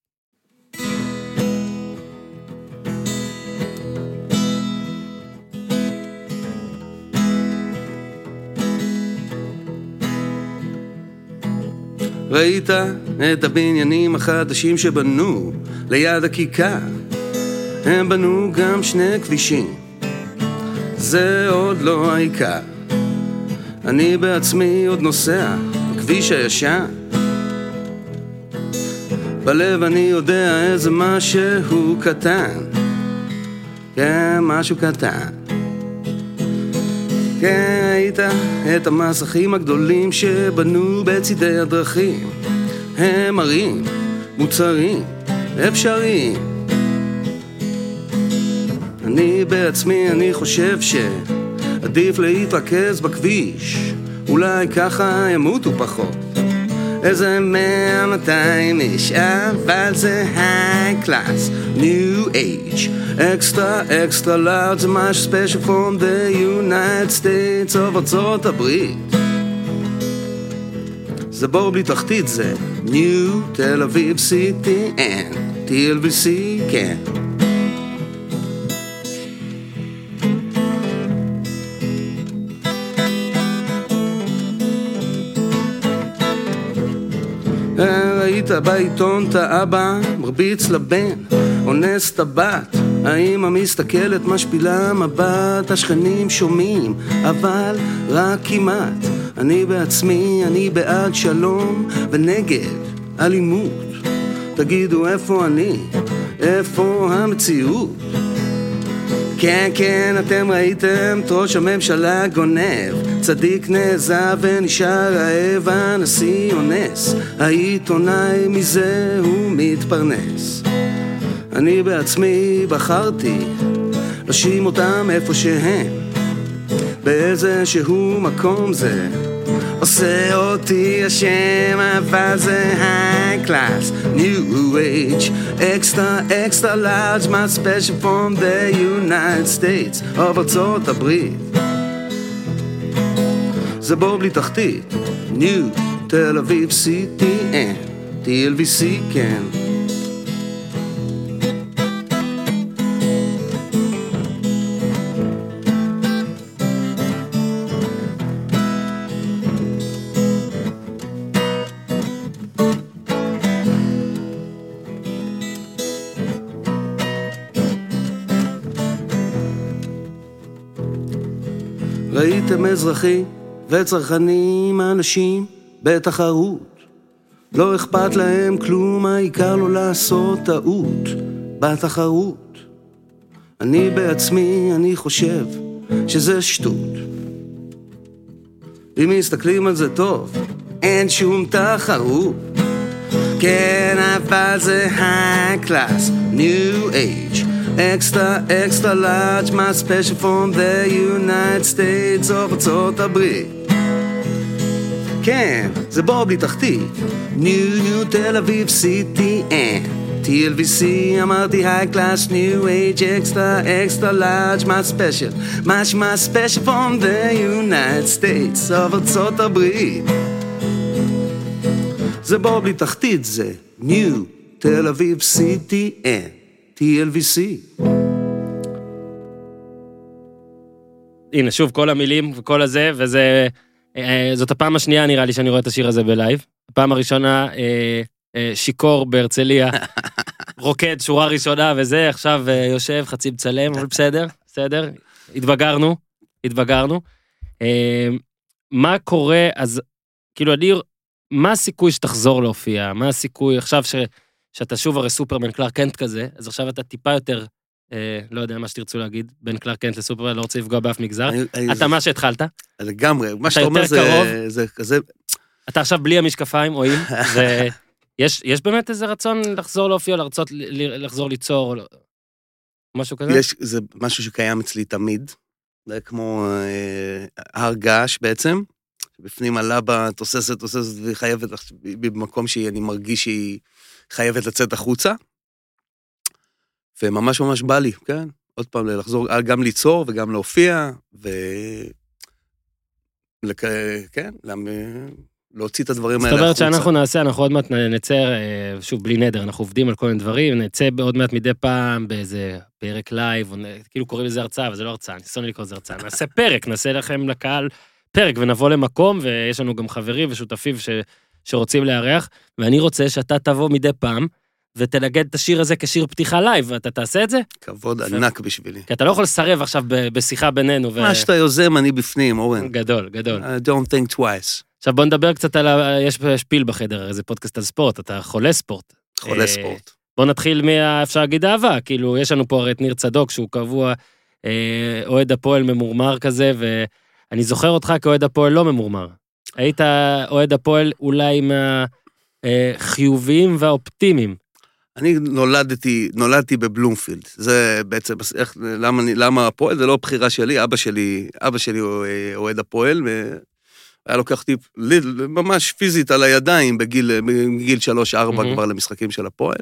ראית את הבניינים החדשים שבנו ליד הכיכר? הם בנו גם שני כבישים, זה עוד לא העיקר. אני בעצמי עוד נוסע בכביש הישן. בלב אני יודע איזה משהו קטן, כן, משהו קטן. כן, ראית את המסכים הגדולים שבנו בצידי הדרכים. הם מראים מוצרים אפשריים. אני בעצמי, אני חושב שעדיף להתרכז בכביש. אולי ככה ימותו פחות. איזה מאה, מאתיים איש, אבל זה היי קלאס, ניו אייג', extra, extra large, זה משהו special from the United States of ארצות הברית. זה בור בלי תחתית, זה ניו תל אביב CTN, TLVC, כן. ראית בעיתון את האבא מרביץ לבן, אונס את הבת, האמא מסתכלת משפילה מבט, השכנים שומעים, אבל רק כמעט. אני בעצמי, אני בעד שלום ונגד אלימות. תגידו איפה אני, איפה המציאות? כן, כן, אתם ראיתם את ראש הממשלה גונב, צדיק נעזב ונשאר רעב, הנשיא אונס, העיתונאי מזה הוא מתפרנס. אני בעצמי בחרתי להאשים אותם איפה שהם, באיזה שהוא מקום זה עושה אותי אשם, אבל זה high class, new age, extra, extra large, my special from the United States of ארצות הברית. זה בור בלי תחתית, ניו תל אביב CTN, TLVC כן. ראיתם אזרחים וצרכנים אנשים בתחרות. לא אכפת להם כלום, העיקר לא לעשות טעות בתחרות. אני בעצמי, אני חושב שזה שטות. אם מסתכלים על זה טוב, אין שום תחרות. כן, אבל זה high class, new age, extra extra large, my special from the United States of ארצות הברית. כן, זה בור בלי תחתית, ניו ניו תל אביב CTN. TLVC, אמרתי high class, new age, extra extra large, my special, my, my special from the United States of ארצות הברית. זה בור בלי תחתית, זה ניו תל אביב CTN, TLVC. הנה, שוב, כל המילים וכל הזה, וזה... אה, זאת הפעם השנייה, נראה לי, שאני רואה את השיר הזה בלייב. הפעם הראשונה, אה, אה, שיכור בהרצליה, <laughs> רוקד שורה ראשונה וזה, עכשיו אה, יושב, חצי מצלם, אבל בסדר, בסדר, התבגרנו, התבגרנו. אה, מה קורה, אז כאילו, אני, מה הסיכוי שתחזור להופיע? מה הסיכוי עכשיו ש, שאתה שוב הרי סופרמן קלאר קנט כזה, אז עכשיו אתה טיפה יותר, אה, לא יודע מה שתרצו להגיד, בין קלאר קנט לסופרמן, לא רוצה לפגוע באף מגזר. אני- אני- אתה מה שהתחלת, לגמרי, מה אתה שאתה אומר זה- קרוב? זה כזה, אתה עכשיו בלי המשקפיים או עם, <laughs> ויש יש באמת איזה רצון לחזור להופיע, לרצות לחזור ליצור, לא- משהו כזה? יש, זה משהו שקיים אצלי תמיד. זה כמו אה, הר געש בעצם. בפנים הלבה תוססת, תוססת, והיא חייבת, במקום שאני מרגיש שהיא חייבת לצאת החוצה. וממש ממש בא לי, כן? עוד פעם, לחזור, אה, גם ליצור וגם להופיע, ו... לק... כן, למ... להוציא את הדברים האלה זאת אומרת החוצה. שאנחנו נעשה, אנחנו עוד מעט נצא, אה, שוב, בלי נדר, אנחנו עובדים על כל מיני דברים, נצא עוד מעט מדי פעם באיזה פרק לייב, כאילו קוראים לזה הרצאה, אבל זה לא הרצאה, אני שונא לקרוא לזה הרצאה. נעשה פרק, נעשה לכם לקהל פרק, ונבוא למקום, ויש לנו גם חברים ושותפים ש, שרוצים לארח, ואני רוצה שאתה תבוא מדי פעם, ותנגן את השיר הזה כשיר פתיחה לייב, ואתה תעשה את זה? כבוד יפה. ענק בשבילי. כי אתה לא יכול לסרב עכשיו ב- בשיחה בינינו. ו- מה שאתה יוזם, אני בפנים, אורן. גדול, גדול. I don't think twice. עכשיו בוא נדבר קצת על ה... יש פיל בחדר, זה פודקאסט על ספורט, אתה חולה ספורט. חולה אה, ספורט. בוא נתחיל מה... אפשר להגיד אהבה, כאילו, יש לנו פה הרי את ניר צדוק, שהוא קבוע אה, אוהד הפועל ממורמר כזה, ואני זוכר אותך כאוהד הפועל לא ממורמר. היית אוהד הפועל אולי מהחיוביים והאופטימיים. אני נולדתי, נולדתי בבלומפילד. זה בעצם, איך, למה, למה הפועל? זה לא בחירה שלי, אבא שלי, אבא שלי אה, אוהד הפועל, והיה לוקח לי- ממש פיזית על הידיים בגיל, בגיל 3-4 מהמם. כבר למשחקים של הפועל.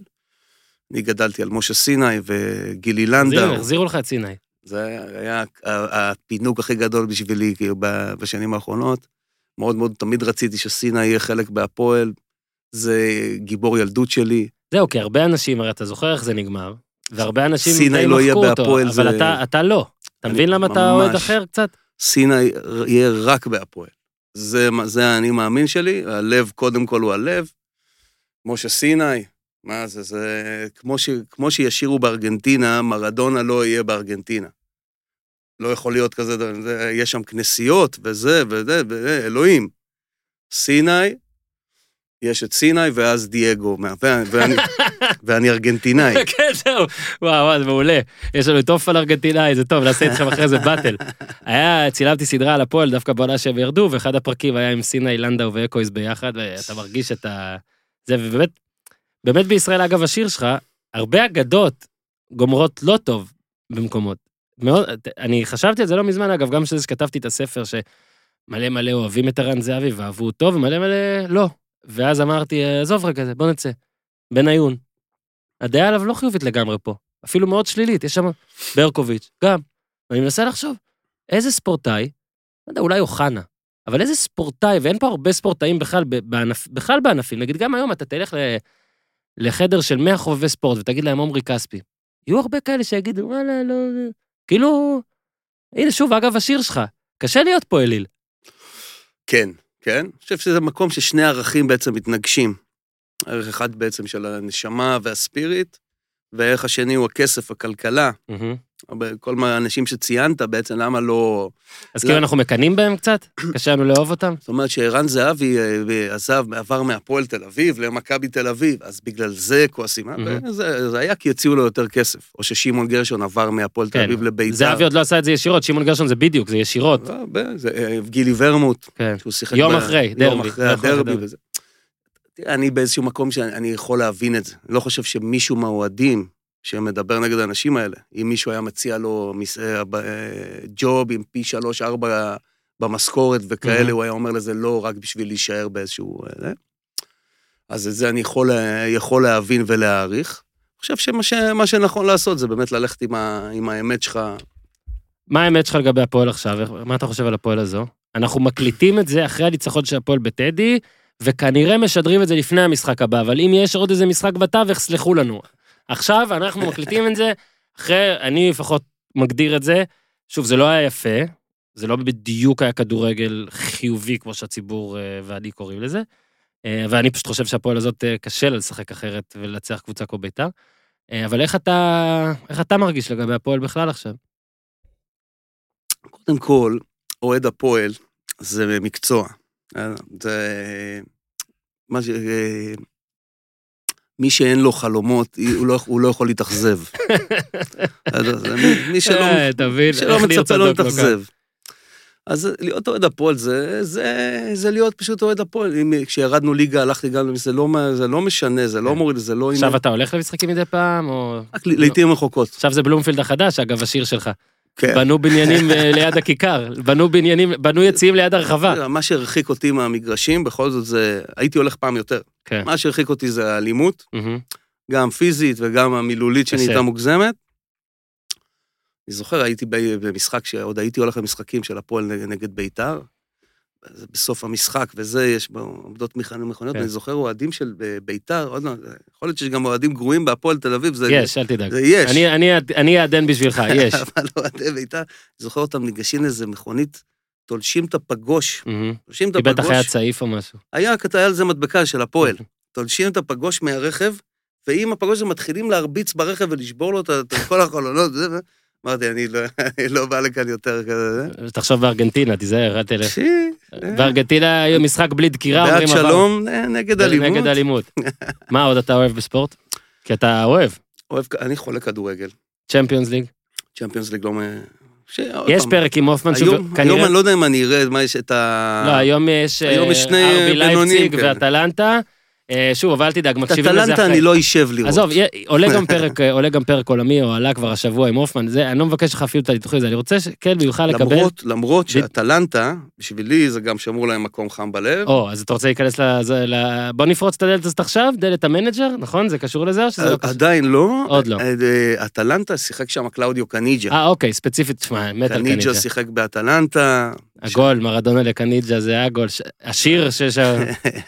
אני גדלתי על משה סיני וגילי לנדאו. החזירו לך את סיני. זה היה הפינוק הכי גדול בשבילי, כאילו, בשנים האחרונות. מאוד מאוד, תמיד רציתי שסיני יהיה חלק בהפועל. זה גיבור ילדות שלי. זהו, כי הרבה אנשים, הרי אתה זוכר איך זה נגמר, והרבה אנשים די לא מחקו אותו, בהפועל, אבל זה- אתה, אתה לא. אתה מבין למה אתה אוהד ממש- אחר קצת? סיני יהיה רק בהפועל. זה, זה האני מאמין שלי, הלב קודם כל הוא הלב. משה סיני, מה זה, זה כמו, ש, כמו שישירו בארגנטינה, מרדונה לא יהיה בארגנטינה. לא יכול להיות כזה, זה, יש שם כנסיות וזה וזה, וזה, אלוהים. סיני, יש את סיני ואז דייגו, <laughs> ואני ארגנטינאי. <laughs> כן, זהו. וואו, וואו, זה מעולה. יש לנו את אופן ארגנטינאי, זה טוב, נעשה איתכם אחרי זה באטל. <laughs> היה, צילמתי סדרה על הפועל דווקא בעונה שהם ירדו, ואחד הפרקים היה עם סיני, לנדאו ואקויז ביחד, ואתה מרגיש את ה... זה, ובאמת, באמת בישראל, אגב, השיר שלך, הרבה אגדות גומרות לא טוב במקומות. מאוד, אני חשבתי על זה לא מזמן, אגב, גם שזה שכתבתי את הספר, שמלא מלא אוהבים את ערן זהבי ואהבו אותו, ומלא מלא לא. ואז אמרתי, עזוב רגע זה, בוא נצא. בניון. הדעה עליו לא חיובית לגמרי פה, אפילו מאוד שלילית, יש שם ברקוביץ', גם. ואני מנסה לחשוב, איזה ספורטאי, לא יודע, אולי אוחנה, אבל איזה ספורטאי, ואין פה הרבה ספורטאים בכלל, בענפ, בכלל בענפים, נגיד גם היום אתה תלך ל, לחדר של 100 חובבי ספורט ותגיד להם עמרי כספי, יהיו הרבה כאלה שיגידו, וואלה, לא, כאילו, הנה שוב, אגב, השיר שלך, קשה להיות פה אליל. כן, כן. אני חושב שזה מקום ששני ערכים בעצם מתנגשים. ערך אחד בעצם של הנשמה והספיריט, והערך השני הוא הכסף, הכלכלה. כל האנשים שציינת, בעצם למה לא... אז כאילו אנחנו מקנאים בהם קצת? <clears throat> קשה לנו לאהוב אותם? זאת אומרת שערן זהבי אה, עזב, עבר מהפועל תל אביב למכבי תל אביב, אז בגלל זה כועסים. אה? זה, היה כי הציעו לו יותר כסף. או ששמעון גרשון עבר מהפועל תל כן. אביב לביתר. זהבי עוד לא עשה את זה ישירות, שמעון גרשון זה בדיוק, זה ישירות. אה, גילי ורמוט, כן. שהוא שיחק... יום אחרי, דרבי. יום אחרי הדרבי דרבי. וזה. אני באיזשהו מקום שאני יכול להבין את זה. אני לא חושב שמישהו מהאוהדים שמדבר נגד האנשים האלה, אם מישהו היה מציע לו מס- אה, אה, ג'וב עם פי שלוש, ארבע במשכורת וכאלה, Mhm. הוא היה אומר לזה לא רק בשביל להישאר באיזשהו... אה. אז את זה אני יכול, יכול להבין ולהעריך. אני חושב שמה ש, מה שנכון לעשות זה באמת ללכת עם, ה, עם האמת שלך. מה האמת שלך לגבי הפועל עכשיו? מה אתה חושב על הפועל הזו? אנחנו מקליטים את זה אחרי הניצחון של הפועל בטדי, וכנראה משדרים את זה לפני המשחק הבא, אבל אם יש עוד איזה משחק בתווך, סלחו לנו. עכשיו אנחנו מקליטים את זה, אחרי, אני לפחות מגדיר את זה, שוב, זה לא היה יפה, זה לא בדיוק היה כדורגל חיובי, כמו שהציבור אה, ואני קוראים לזה, אה, ואני פשוט חושב שהפועל הזאת אה, קשה לה לשחק אחרת ולנצח קבוצה כמו בית"ר. אבל איך אתה, איך אתה מרגיש לגבי הפועל בכלל עכשיו? קודם כל, אוהד הפועל זה מקצוע. אה, זה... מה ש... אה, מי שאין לו חלומות, הוא לא, הוא לא יכול להתאכזב. מי- שלא, אה, תבין, שלא מצפה לא להתאכזב. אז להיות אוהד הפועל זה, זה, זה להיות פשוט אוהד הפועל. אם כשירדנו ליגה הלכתי גם, זה לא, זה לא משנה, זה לא כן. מוריד, זה לא... עכשיו אתה הולך למשחקים מדי פעם, או... רק לעיתים רחוקות. עכשיו זה בלומפילד החדש, אגב, השיר שלך. כן. בנו בניינים אה, ליד הכיכר, בנו בניינים, בנו יציאים ליד הרחבה. מה שהרחיק אותי מהמגרשים, בכל זאת זה... הייתי הולך פעם יותר. כן. מה שהרחיק אותי זה האלימות. גם פיזית וגם המילולית. שנהייתה מוגזמת. אני זוכר, הייתי במשחק, שעוד הייתי הולך למשחקים של הפועל נגד בית"ר. אז בסוף המשחק וזה, יש בו עומדות מכ- מכוניות, כן. ואני זוכר אוהדים של ב- בית"ר, עוד לא, יכול להיות שיש גם אוהדים גרועים בהפועל תל אביב, זה... יש, אל תדאג. זה יש. אני- אני- אני אעדן בשבילך, <laughs> יש. אבל אוהדי בית"ר, אני זוכר אותם ניגשים לאיזה מכונית, תולשים את הפגוש. תולשים את כי בטח היה הפגוש. צעיף או משהו. היה, היה על זה מדבקה של הפועל. תולשים את הפגוש מהרכב, ועם הפגוש הזה מתחילים להרביץ ברכב ולשבור לו את כל החלונות, זה, אמרתי, אני לא, <laughs> אני לא בא לכאן יותר כזה. תחשוב בארגנטינה, תיזהר, אל תלך. שי, בארגנטינה היה משחק בלי דקירה, בעד אומרים עבר. שלום אה, נגד אלימות. נגד אלימות. <laughs> מה עוד אתה אוהב בספורט? כי אתה אוהב. אוהב, אני חולה כדורגל. צ'מפיונס ליג. צ'מפיונס ליג לא... מ- ש- יש פרק עם הופמן, היום, שוב, היום כנראה... אני לא יודע אם אני אראה מה יש את ה... לא, היום יש... היום יש אה, שני ארבי בינוניים לייפציג כאלה. ואטלנטה. אה, שוב, אבל אל תדאג, את מקשיבים לזה אחרי. אני לא אשב לראות. עזוב, עולה גם <laughs> פרק, אה, עולה גם פרק עולמי, או עלה כבר השבוע עם הופמן, זה, אני לא מבקש לך אפילו את הניתוחים הזה, אני רוצה שכן, ממך לקבל... למרות, למרות שאטלנטה, בשבילי זה גם שמור להם מקום חם בלב. או, אז אתה רוצה להיכנס לזה, ל... בוא נפרוץ את הדלת הזאת עכשיו, דלת המנג'ר, נכון? זה קשור לזה או שזה לא קשור? עדיין לא. עוד לא. אה, אה, אטלנטה שיחק שם קלאודיו קאניג'ה. אה, אוקיי, ספציפית, תשמע, מת על קאניג'ה, קאניג'ה. שיחק באטלנטה. הגול, מראדונה לקאניג'ה, זה היה גול. השיר <laughs> שיש...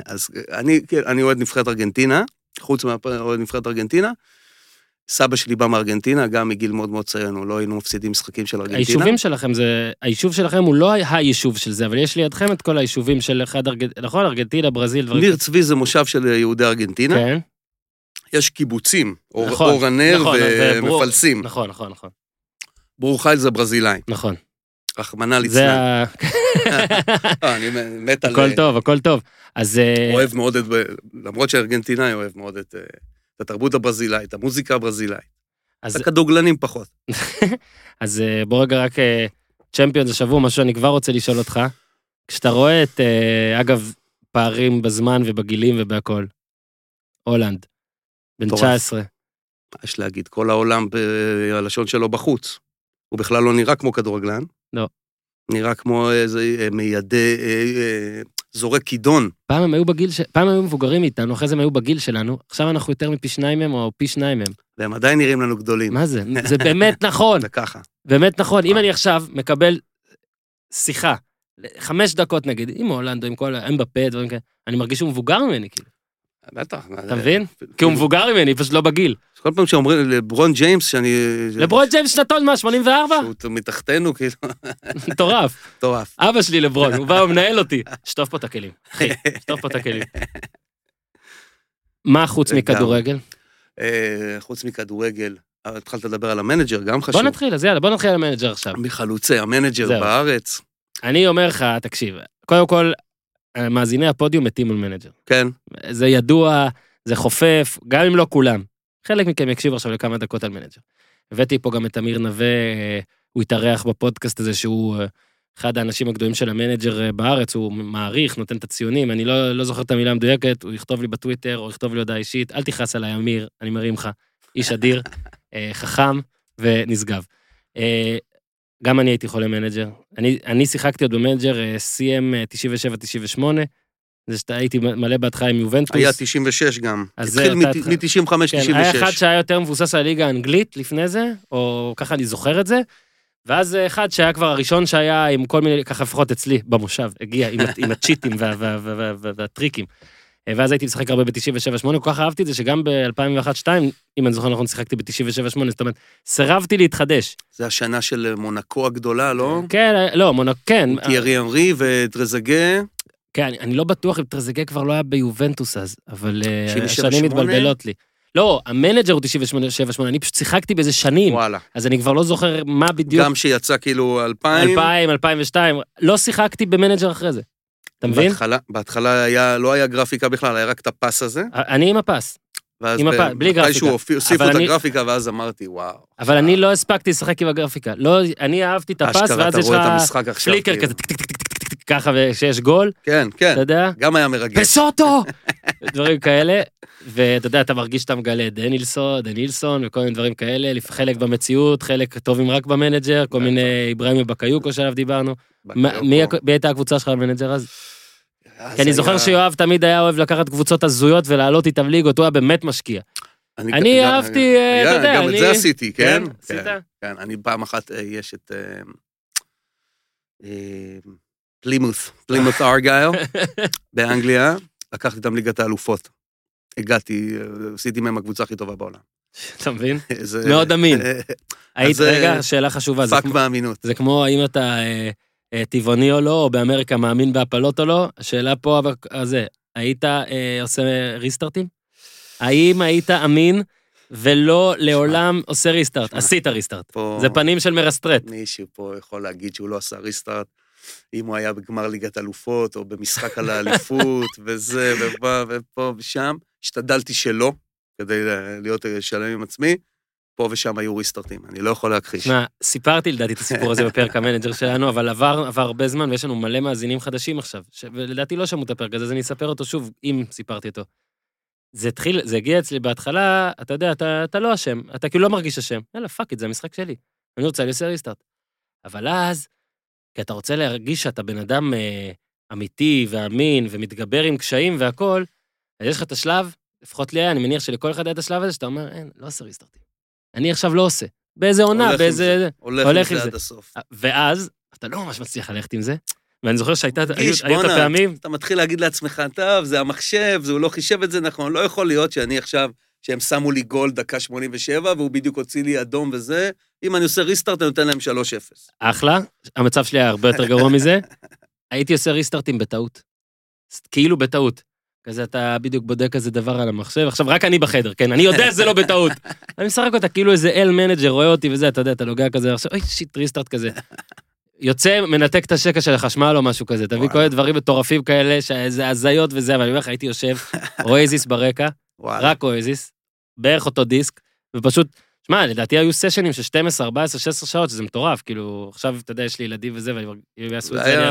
אז אני, כן, אני אוהד נבחרת ארגנטינה, חוץ מאוהד נבחרת ארגנטינה. סבא שלי בא מארגנטינה, גם מגיל מאוד מאוד צעיר, אנחנו לא היינו מפסידים משחקים של ארגנטינה. היישובים שלכם זה... היישוב שלכם הוא לא היישוב של זה, אבל יש לידכם את כל היישובים של אחד ארגנטינה, נכון? ארגנטינה, ברזיל, דברים ניר צבי זה מושב של יהודי ארגנטינה. כן, יש קיבוצים, נכון, אור הנר נכון. ומפלסים. נכון, נכון, נכון, ברור חיל זה ברזילאים, נכון. רחמנא זה ליצלן. ה... <laughs> אה, אני מת על... הכל טוב, הכל טוב. אז... אה, אוהב מאוד את... למרות שארגנטינאי אוהב מאוד את... אה, התרבות הברזילאית, המוזיקה הברזילאית. אז את הכדורגלנים פחות. <laughs> אז אה, בוא רגע רק צ'מפיונס השבוע, משהו שאני כבר רוצה לשאול אותך. כשאתה רואה את, אגב, פערים בזמן ובגילים ובהכל, הולנד, בן מטורף. 19, מה יש להגיד? כל העולם בלשון שלו בחוץ. הוא בכלל לא נראה כמו כדורגלן. לא. נראה כמו איזה אה, מיידה, אה, אה, זורק כידון. פעם הם היו בגיל, ש... פעם הם היו מבוגרים מאיתנו, אחרי זה הם היו בגיל שלנו, עכשיו אנחנו יותר מפי שניים מהם או פי שניים מהם. והם עדיין נראים לנו גדולים. מה זה? <laughs> זה באמת נכון, זה ככה. באמת נכון. אם אני עכשיו מקבל שיחה, חמש דקות נגיד, עם הולאנד או עם כל, אמבפה, דברים כאלה, אני מרגיש שהוא מבוגר ממני, כאילו. בטח. אתה מבין? כי הוא מבוגר ממני, פשוט לא בגיל. כל פעם שאומרים לברון ג'יימס, שאני... לברון ג'יימס שנתון, מה, 84? שהוא מתחתנו, כאילו, <laughs> מטורף. מטורף. אבא שלי לברון, הוא בא ומנהל אותי. שטוף פה את הכלים, אחי, <laughs> שטוף פה את הכלים. מה חוץ. מכדורגל? אה, חוץ מכדורגל, אבל התחלת לדבר על המנג'ר, גם חשוב. בוא נתחיל, אז יאללה, בוא נתחיל על המנג'ר עכשיו. מחלוצי המנג'ר. בארץ, אני אומר לך, תקשיב, קודם כל, מאזיני הפודיום מתים על מנג'ר. כן, זה ידוע, זה חופף, גם אם לא כולם. חלק מכם יקשיבו עכשיו לכמה דקות על מנג'ר. הבאתי פה גם את אמיר נווה, אה, הוא התארח בפודקאסט הזה שהוא אה, אחד האנשים הגדולים של המנג'ר אה, בארץ, הוא מעריך, נותן את הציונים, אני לא, לא זוכר את המילה המדויקת, הוא יכתוב לי בטוויטר או יכתוב לי הודעה אישית, אל תכעס עליי, אמיר, אני מרים לך. איש אדיר, חכם ונשגב. אה, גם אני הייתי חולה מנג'ר. אני, אני שיחקתי עוד במנג'ר אה, CM 97-98, זה שאתה הייתי מלא בהתחלה עם יובנטוס. היה 96 גם. התחיל אתה- מ-95, כן, היה אחד 96. שהיה יותר מבוסס על הליגה האנגלית לפני זה, או ככה אני זוכר את זה, ואז אחד שהיה כבר הראשון שהיה עם כל מיני, ככה לפחות אצלי, במושב, הגיע עם, עם הצ'יטים וה, וה, וה, וה, וה, והטריקים. אה, ואז הייתי משחק הרבה ב-97-8, כל כך אהבתי את זה שגם ב-2001-2002, אם אני זוכר נכון, שיחקתי ב-97-8, זאת אומרת, סירבתי להתחדש. זה השנה של מונקו הגדולה, לא? כן, אה, לא, מונקו, כן, אה, תיירי אנרי וטרזגה, כן, אני, אני לא בטוח אם טרזגה כבר לא היה ביובנטוס אז, אבל אה, 97-8? השנים מתבלבלות לי. לא, המנג'ר הוא 97-8, אני פשוט שיחקתי בזה שנים, וואלה. אז אני כבר לא זוכר מה בדיוק, גם שיצא כאילו 2000. 2000, 2002, לא שיחקתי במנג'ר אחרי זה. אתה מבין? בהתחלה, בהתחלה היה, לא היה גרפיקה בכלל, היה רק את הפס הזה. אני עם הפס, ואז עם הפס, בלי גרפיקה. מתישהו הוסיפו את אני- הגרפיקה, ואז אמרתי, וואו. אבל אני לא הספקתי לשחק עם הגרפיקה. לא, אני אהבתי את הפס, ואז יש לך. flicker כאילו. כזה, ככה, וכשיש גול, כן, כן, אתה יודע? גם היה מרגש. פסוטו! <laughs> דברים כאלה, ואתה יודע, אתה מרגיש שאתה מגלה דנילסון, דנילסון וכל מיני דברים כאלה, חלק במציאות, חלק טובים רק במנג'ר, כל מיני איברהים בקאיוקו שעליו דיברנו. מי הייתה הקבוצה שלך במנג'ר אז? כי אני זוכר שיואב תמיד היה אוהב לקחת קבוצות הזויות ולעלות איתם ליגות, הוא היה באמת משקיע. אני אהבתי, אה, אתה יודע, גם את אני- זה עשיתי, כן? כן, עשית? כן, כן, אני פעם אחת, אה, יש את אה, אה, פלימות', פלימות' ארגייל <laughs> באנגליה, לקחתי אותם ליגת האלופות. הגעתי, אה, עשיתי מהם הקבוצה הכי טובה בעולם. אתה מבין? <laughs> מאוד אמין. אה, היית, אה, רגע, שאלה חשובה, פאק באמינות. זה כמו האם אתה אה, אה, טבעוני או לא, או באמריקה מאמין בהפלות או לא, השאלה פה, אבל- הזה, היית אה, עושה restart ים? האם היית אמין ולעולם לא עושה ריסטארט? שמע. עשית restart. פה זה פנים של מ restart. מישהו פה יכול להגיד שהוא לא עשה restart, אם הוא היה בגמר ליגת אלופות, או במשחק על האליפות, <laughs> וזה, ובא, ופה ושם. השתדלתי שלא, כדי להיות שלם עם עצמי. פה ושם היו restart ים, אני לא יכול להכחיש. שמע, סיפרתי לדעתי את הסיפור הזה בפרק המנג'ר שלנו, אבל עבר, עבר הרבה זמן ויש לנו מלא מאזינים חדשים עכשיו. ולדעתי לא שמעו את הפרק הזה, אז אני אספר אותו שוב, אם סיפרתי אותו. זה התחיל, זה הגיע אצלי בהתחלה, אתה יודע, אתה, אתה לא אשם, אתה כאילו לא מרגיש אשם. יאללה, fuck it, זה המשחק שלי. אני רוצה, אני עושה restart. אבל אז, כי אתה רוצה להרגיש שאתה בן אדם אה, אמיתי ואמין ומתגבר עם קשיים והכול, אז יש לך את השלב, לפחות לי היה, אני מניח שלכל אחד היה את השלב הזה, שאתה אומר, אין, לא עושה restart ים. אני עכשיו לא עושה. באיזה עונה, באיזה... זה, הולך הולך עם זה. עד הסוף. ואז, אתה לא ממש מצליח ללכת עם זה, ואני זוכר שהייתה, היו את הפעמים, אתה מתחיל להגיד לעצמך, טוב, זה המחשב, זה הוא לא חישב את זה נכון, לא יכול להיות שאני עכשיו, שהם שמו לי גול דקה 87, והוא בדיוק הוציא לי אדום וזה, אם אני עושה restart, אני נותן להם 3-0. אחלה, המצב שלי היה הרבה יותר גרוע מזה. <laughs> הייתי עושה restart ים בטעות. כאילו בטעות. כזה אתה בדיוק בודק איזה דבר על המחשב, עכשיו רק אני בחדר, כן? אני יודע שזה לא בטעות. <laughs> אני משחק אותה כאילו איזה אל מנג'ר רואה אותי וזה, אתה יודע, אתה נוגע כזה, עכשיו, אוי shit, restart כזה. יוצא, מנתק את השקע של החשמל או משהו כזה, תביא. כל מיני דברים מטורפים כאלה, שזה הזיות וזה, אבל אני אומר לך, הייתי יושב, אואזיס ברקע. רק אואזיס, בערך אותו דיסק, ופשוט, שמע, לדעתי היו session ים של 12, 14, 16 שעות, שזה מטורף, כאילו, עכשיו, אתה יודע, יש לי ילדים וזה, ואם יעשו את זה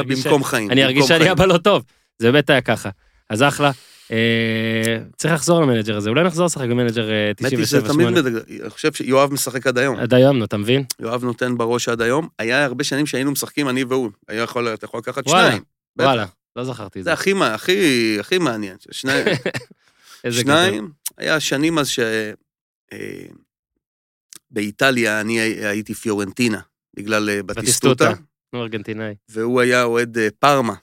אני ארגיש שאני. אבא לא טוב. זה באמת היה ככה. אז אחלה. אה, צריך לחזור למנג'ר הזה, אולי נחזור לשחק במנג'ר אה, האמת היא, זה 97-8. תמיד, מדג- אני חושב שיואב משחק עד היום. עד היום, נו, אתה מבין? יואב נותן בראש עד היום. היה הרבה שנים שהיינו משחקים, אני והוא. היה יכול, אתה יכול לקחת שניים. וואלה, לא זכרתי את זה. זה הכי, הכי, הכי מעניין. שניים. <laughs> שניים, היה שנים אז ש... אה, באיטליה אני הי- הייתי פיורנטינה, בגלל אה, בטיסטוטה, בטיסטוטה. נו, ארגנטינאי. והוא היה אוהד אה, פארמה.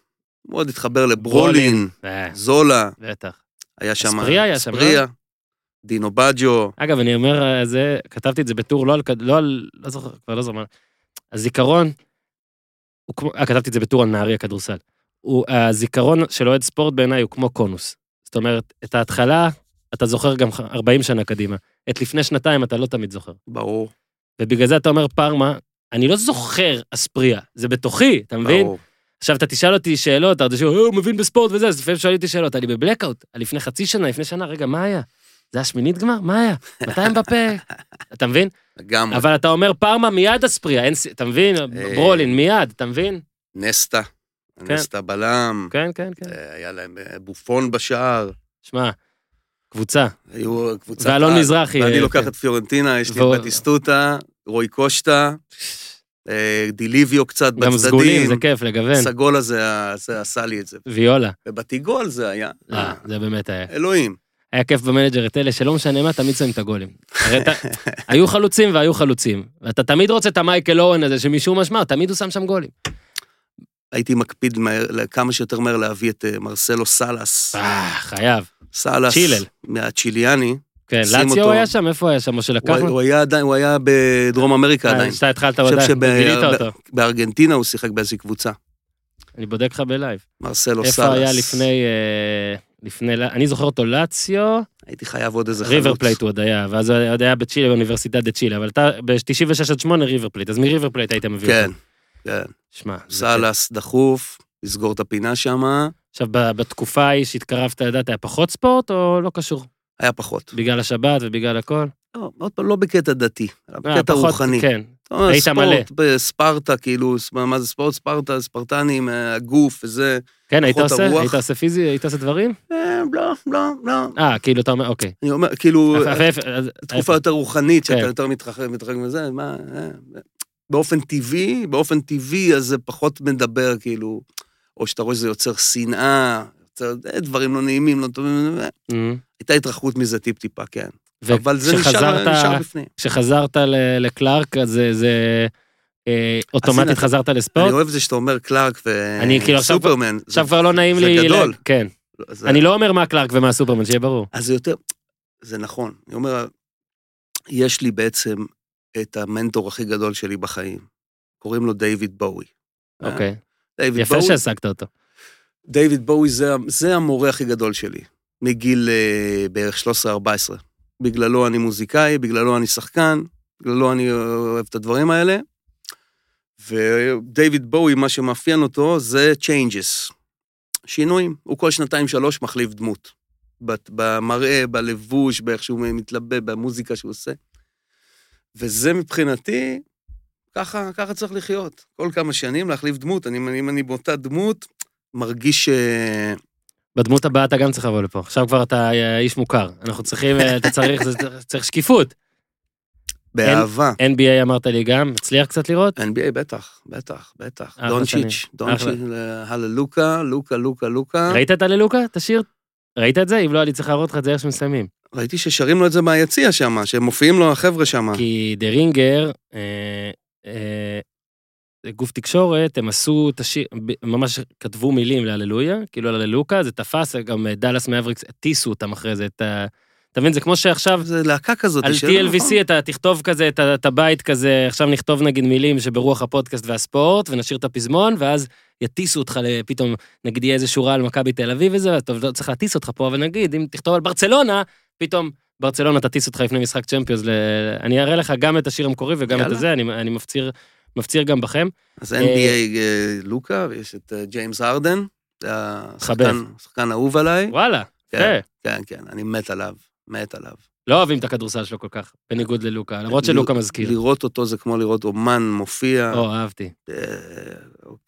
מאוד התחבר לברולין, אה, זולה, בטח. היה שם... אספריה היה שם, לא? אספריה, דינו בג'ו, אגב, אני אומר, אה, זה, כתבתי את זה בטור, לא על, לא על, לא זוכר, כבר לא זוכר. הזיכרון, הוא כמו, אה, כתבתי את זה בטור על נהריה כדורסל. הוא, הזיכרון של אוהד ספורט בעיניי הוא כמו קונוס. זאת אומרת, את ההתחלה, אתה זוכר גם 40 שנה קדימה. את לפני שנתיים אתה לא תמיד זוכר. ברור, ובגלל זה אתה אומר פארמה, אני לא זוכר אספריה, זה בתוכי, אתה מבין? ברור. עכשיו, אתה תשאל אותי שאלות, אתה חושב, הוא מבין בספורט וזה, אז לפעמים שואלים אותי שאלות, אני בבלקאוט, לפני חצי שנה, לפני שנה, רגע, מה היה? זה היה שמינית גמר? מה היה? מתי הם בפה? <laughs> אתה מבין? לגמרי. אבל אתה אומר פארמה, מיד אספריה, אין, אתה מבין? ברולין, מיד, אתה מבין? נסטה, כן. נסטה בלם, כן, כן, כן. אה, היה להם אה, בופון בשער, שמע, קבוצה. היו קבוצת... ואלון. מזרחי, ואני אה, לוקח כן. את פיורנטינה, יש לי בטיסטוטה, רוי קושטה, אה, דיליביו קצת גם סגולים, בצדדים. זה כיף, לגוון. סגולה זה ה- זה עשה לי את זה. ויולה. ובתיגול זה היה, אה, זה באמת היה. אלוהים. היה כיף במנג'ר את אלה שלא משנה מה, תמיד שמים את הגולים. הרי אתה- <laughs> היו חלוצים והיו חלוצים. ואתה תמיד רוצה את המייקל אוון הזה, שמשום מה, תמיד הוא שם שם גולים. הייתי מקפיד מהר, כמה שיותר מהר להביא את אה, מרסלו סאלס. אה, חייב. סאלס. צ'ילה. מהצ'יליאני. כן, לאציו. היה שם? איפה היה שם? או שלקחנו? הוא היה עדיין, הוא היה בדרום אמריקה עדיין. שאתה התחלת חושב גילית אותו. בארגנטינה הוא שיחק באיזושהי קבוצה. אני בודק לך ב live. מרסלו סאלס. איפה היה לפני... אה, לפני... אני זוכר אותו לאציו, הייתי חייב עוד איזה חלוץ. ריבר פלייט הוא עוד היה, ואז הוא עוד היה בצ'ילה, באוניברסידד דה צ'ילה, אבל אתה ב-96 עד 8 ריבר פלייט, אז מריבר פלייט היית מביא כן, אותו. כן. שמע, סאלס דחוף, לסגור את הפינה שם, עכשיו, בתקופה ההיא שהתקרבת לדת, היה פחות ספורט או לא קשור? היה פחות. בגלל השבת ובגלל הכל? לא, עוד פעם, לא בקטע דתי, אלא אה, בקטע פחות, רוחני. כן. היית מלא. בספרטה, כאילו, מה זה ספורט? ספרטה, ספרטנים, אה, הגוף וזה. כן, היית עושה? הרוח. היית עושה פיזי? היית עושה דברים? אה, לא, לא, לא. אה, כאילו אתה אומר, אוקיי. אני אומר, כאילו, תקופה יותר רוחנית, שאתה כן. יותר מתרחק מזה, מה... באופן טבעי, באופן טבעי, אז זה פחות מדבר, כאילו, או שאתה רואה שזה יוצר שנאה, יוצר דברים לא נעימים, לא טובים, אמ. הייתה התרחקות מזה טיפ-טיפה, כן. אבל זה נשאר וכשחזרת- נשאר בפנים. כשחזרת ל- לקלארק, אז זה- זה... אה, אוטומטית חזרת אני לספורט? אוהב זה שאתה אומר קלארק אני כאילו עכשיו- וסופרמן. עכשיו כבר לא נעים זה לי... גדול. לה- כן. זה- אני לא אומר מה קלארק ומה סופרמן, שיהיה ברור. אז זה יותר, זה נכון. אני אומר, יש לי בעצם את המנטור הכי גדול שלי בחיים. קוראים לו דיוויד בואי. אה? אוקיי. דיוויד יפה שהעסקת אותו. דיוויד בואי זה, זה המורה הכי גדול שלי, מגיל אה, בערך 13-14. בגללו אני מוזיקאי, בגללו אני שחקן, בגללו אני אוהב את הדברים האלה. ודייוויד בואי, מה שמאפיין אותו זה changes, שינויים. הוא כל שנתיים-שלוש מחליף דמות. במראה, בלבוש, באיך שהוא מתלבא, במוזיקה שהוא עושה. וזה מבחינתי, ככה, ככה צריך לחיות. כל כמה שנים להחליף דמות. אני, אם אני באותה דמות, מרגיש ש... בדמות הבאה אתה גם צריך לבוא לפה. עכשיו כבר אתה אה, איש מוכר. אנחנו צריכים, אה, אתה צריך, זה- <laughs> צריך שקיפות. באהבה. NBA אמרת לי גם, מצליח קצת לראות? NBA בטח, בטח, בטח. דונצ'יץ', שנים. דונצ'יץ', הללוקה, לוקה, לוקה, לוקה. ראית את הללוקה? את השיר? ראית את זה? אם לא, אני צריך להראות לך את זה איך שמסיימים. ראיתי ששרים לו את זה מהיציע שם, שהם מופיעים לו החבר'ה שם. כי דה רינגר, אה, אה, גוף תקשורת, הם עשו את השיר, ממש כתבו מילים להללויה, כאילו להללוקה, זה תפס, גם אה, דאלאס מאבריקס הטיסו אותם אחרי זה, את ה... אתה מבין, זה כמו שעכשיו, זה להקה כזאת. על TLVC אתה תכתוב כזה, את את הבית כזה, עכשיו נכתוב נגיד מילים שברוח הפודקאסט והספורט, ונשאיר את הפזמון, ואז יטיסו אותך לפתאום, נגיד יהיה איזה שורה על מכבי תל אביב וזה, טוב, לא צריך להטיס אותך פה, אבל נגיד, אם תכתוב על ברצלונה, פתאום ברצלונה תטיס אותך לפני משחק צ'מפיונס, ל... אני אראה לך גם את השיר המקורי וגם את יאללה. הזה, אני, אני מפציר, מפציר גם בכם. אז NBA אה, לוקה, ויש את אה, ג'יימס חבב. השחקן האהוב עליי. וואלה, כן. כן, כן, אני מת עליו, מת עליו. לא אוהבים את הכדורסל שלו כל כך, בניגוד ללוקה, למרות שלוקה מזכיר. לראות אותו זה כמו לראות אומן מופיע. או, אהבתי. אה,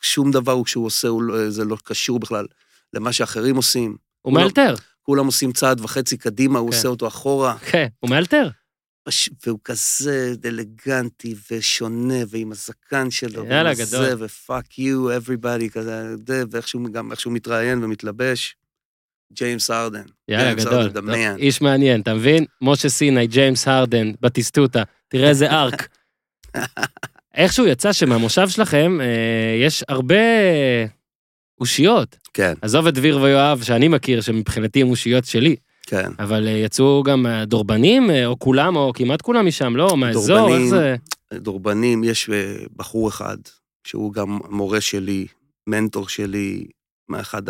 שום דבר הוא שהוא עושה, לא- זה לא קשור בכלל למה שאחרים עושים. הוא מאלתר, כולם עושים צעד וחצי קדימה, הוא כן. עושה אותו אחורה. כן, הוא מאלתר. והוא כזה אלגנטי ושונה, ועם הזקן שלו, יאללה, גדול. ו-fuck you, everybody, כזה, זה, ואיכשהו, גם איך שהוא מתראיין ומתלבש. ג'יימס ארדן. יאללה, גדול. טוב. איש מעניין, אתה מבין? משה סיני, ג'יימס הרדן, בטיסטוטה, תראה איזה ארק. <laughs> איכשהו יצא שמהמושב שלכם אה, יש הרבה אושיות. כן, עזוב את דביר ויואב, שאני מכיר, שמבחינתי הם אושיות שלי, כן. אבל אה, יצאו גם אה, דורבנים, אה, או כולם, או כמעט כולם משם, לא? מהאזור. איך זה? דורבנים, יש בחור אחד, שהוא גם מורה שלי, מנטור שלי, מאחד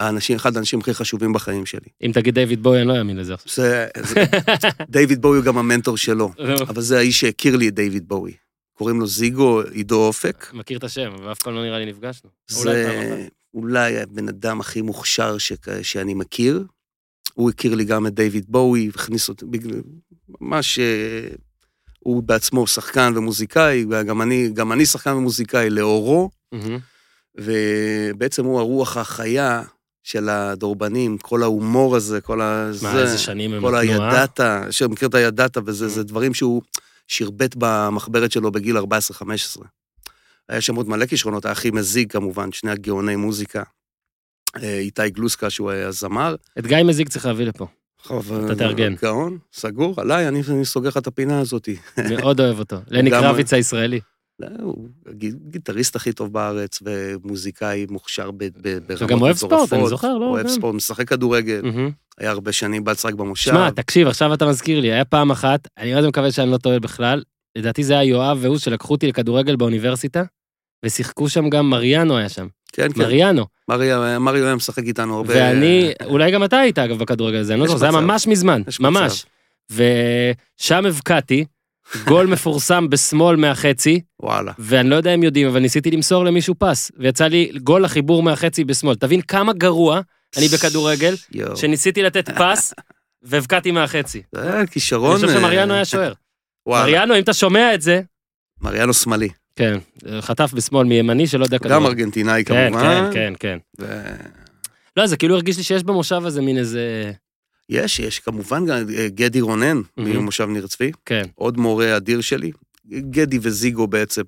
האנשים, אחד האנשים הכי חשובים בחיים שלי. אם תגיד דיוויד בואי, אני לא אאמין לזה עכשיו. זה, זה, <laughs> דיוויד בואי הוא גם המנטור שלו, אבל זה האיש שהכיר לי את דיוויד בואי. קוראים לו זיגו עידו אופק. מכיר את השם, אבל אף פעם לא נראה לי נפגשנו. זה. אולי הבן אדם הכי מוכשר ש... שאני מכיר. הוא הכיר לי גם את דיוויד בואי, הכניס אותי, בגלל- ממש... אה, הוא בעצמו שחקן ומוזיקאי, וגם אני, גם אני שחקן ומוזיקאי לאורו, מהמם. ובעצם הוא הרוח החיה של הדורבנים, כל ההומור הזה, כל ה... מה, זה, איזה שנים הם כל נתנו, אה? הידעת, שמכיר את הידעת, וזה Mm. זה דברים שהוא שרבט במחברת שלו בגיל 14-15. היה שם עוד מלא כישרונות, האחי מזיג כמובן, שני הגאוני מוזיקה. אה, איתי גלוסקה, שהוא היה זמר. את גיא מזיג צריך להביא לפה, אתה תארגן. גאון, סגור, עליי, אני, אני סוגר לך את הפינה הזאת. מאוד אוהב אותו. <laughs> לני גם- קרביץ הישראלי. לא, הוא הגיטריסט הכי טוב בארץ, ומוזיקאי מוכשר ב- ב- ברמות וגם אוהב ספורט, אני מטורפות. זוכר, לא? אוהב גם. ספורט, משחק כדורגל. היה הרבה שנים בלצרק במושב. שמע, תקשיב, עכשיו אתה מזכיר לי, היה פעם אחת, אני מאוד מקווה שאני לא טועה בכלל, לדעתי זה היה יואב והוא שלקחו אותי לכדורגל באוניברסיטה, ושיחקו שם גם מריאנו היה שם, כן, כן, מריאנו. מריו מריו היה משחק איתנו הרבה. ואני, אולי גם אתה היית אגב בכדורגל הזה, אני לא זוכר, זה היה. ממש מזמן, ממש. ושם הבקעתי, גול <laughs> מפורסם בשמאל מהחצי, וואלה. ואני לא יודע אם יודעים, אבל ניסיתי למסור למישהו פס, ויצא לי גול לחיבור מהחצי בשמאל. תבין כמה גרוע אני בכדורגל. <laughs> שניסיתי לתת פס, <laughs> והבקעתי מהחצי. זה אני כישרון... חושב שמריאנו אה, היה שוער. וואלה. מריאנו, אם אתה שומע את זה, מריאנו שמאלי. כן, חטף בשמאל מימני שלא יודע גם כדורגל. ארגנטינאי כן, כמובן. כן, כן, כן. ו- לא, זה כאילו הרגיש לי שיש במושב הזה מין איזה... יש, יש כמובן גם אה, גדי רונן, מהמם. ממושב ניר צבי, כן. עוד מורה אדיר שלי. גדי וזיגו בעצם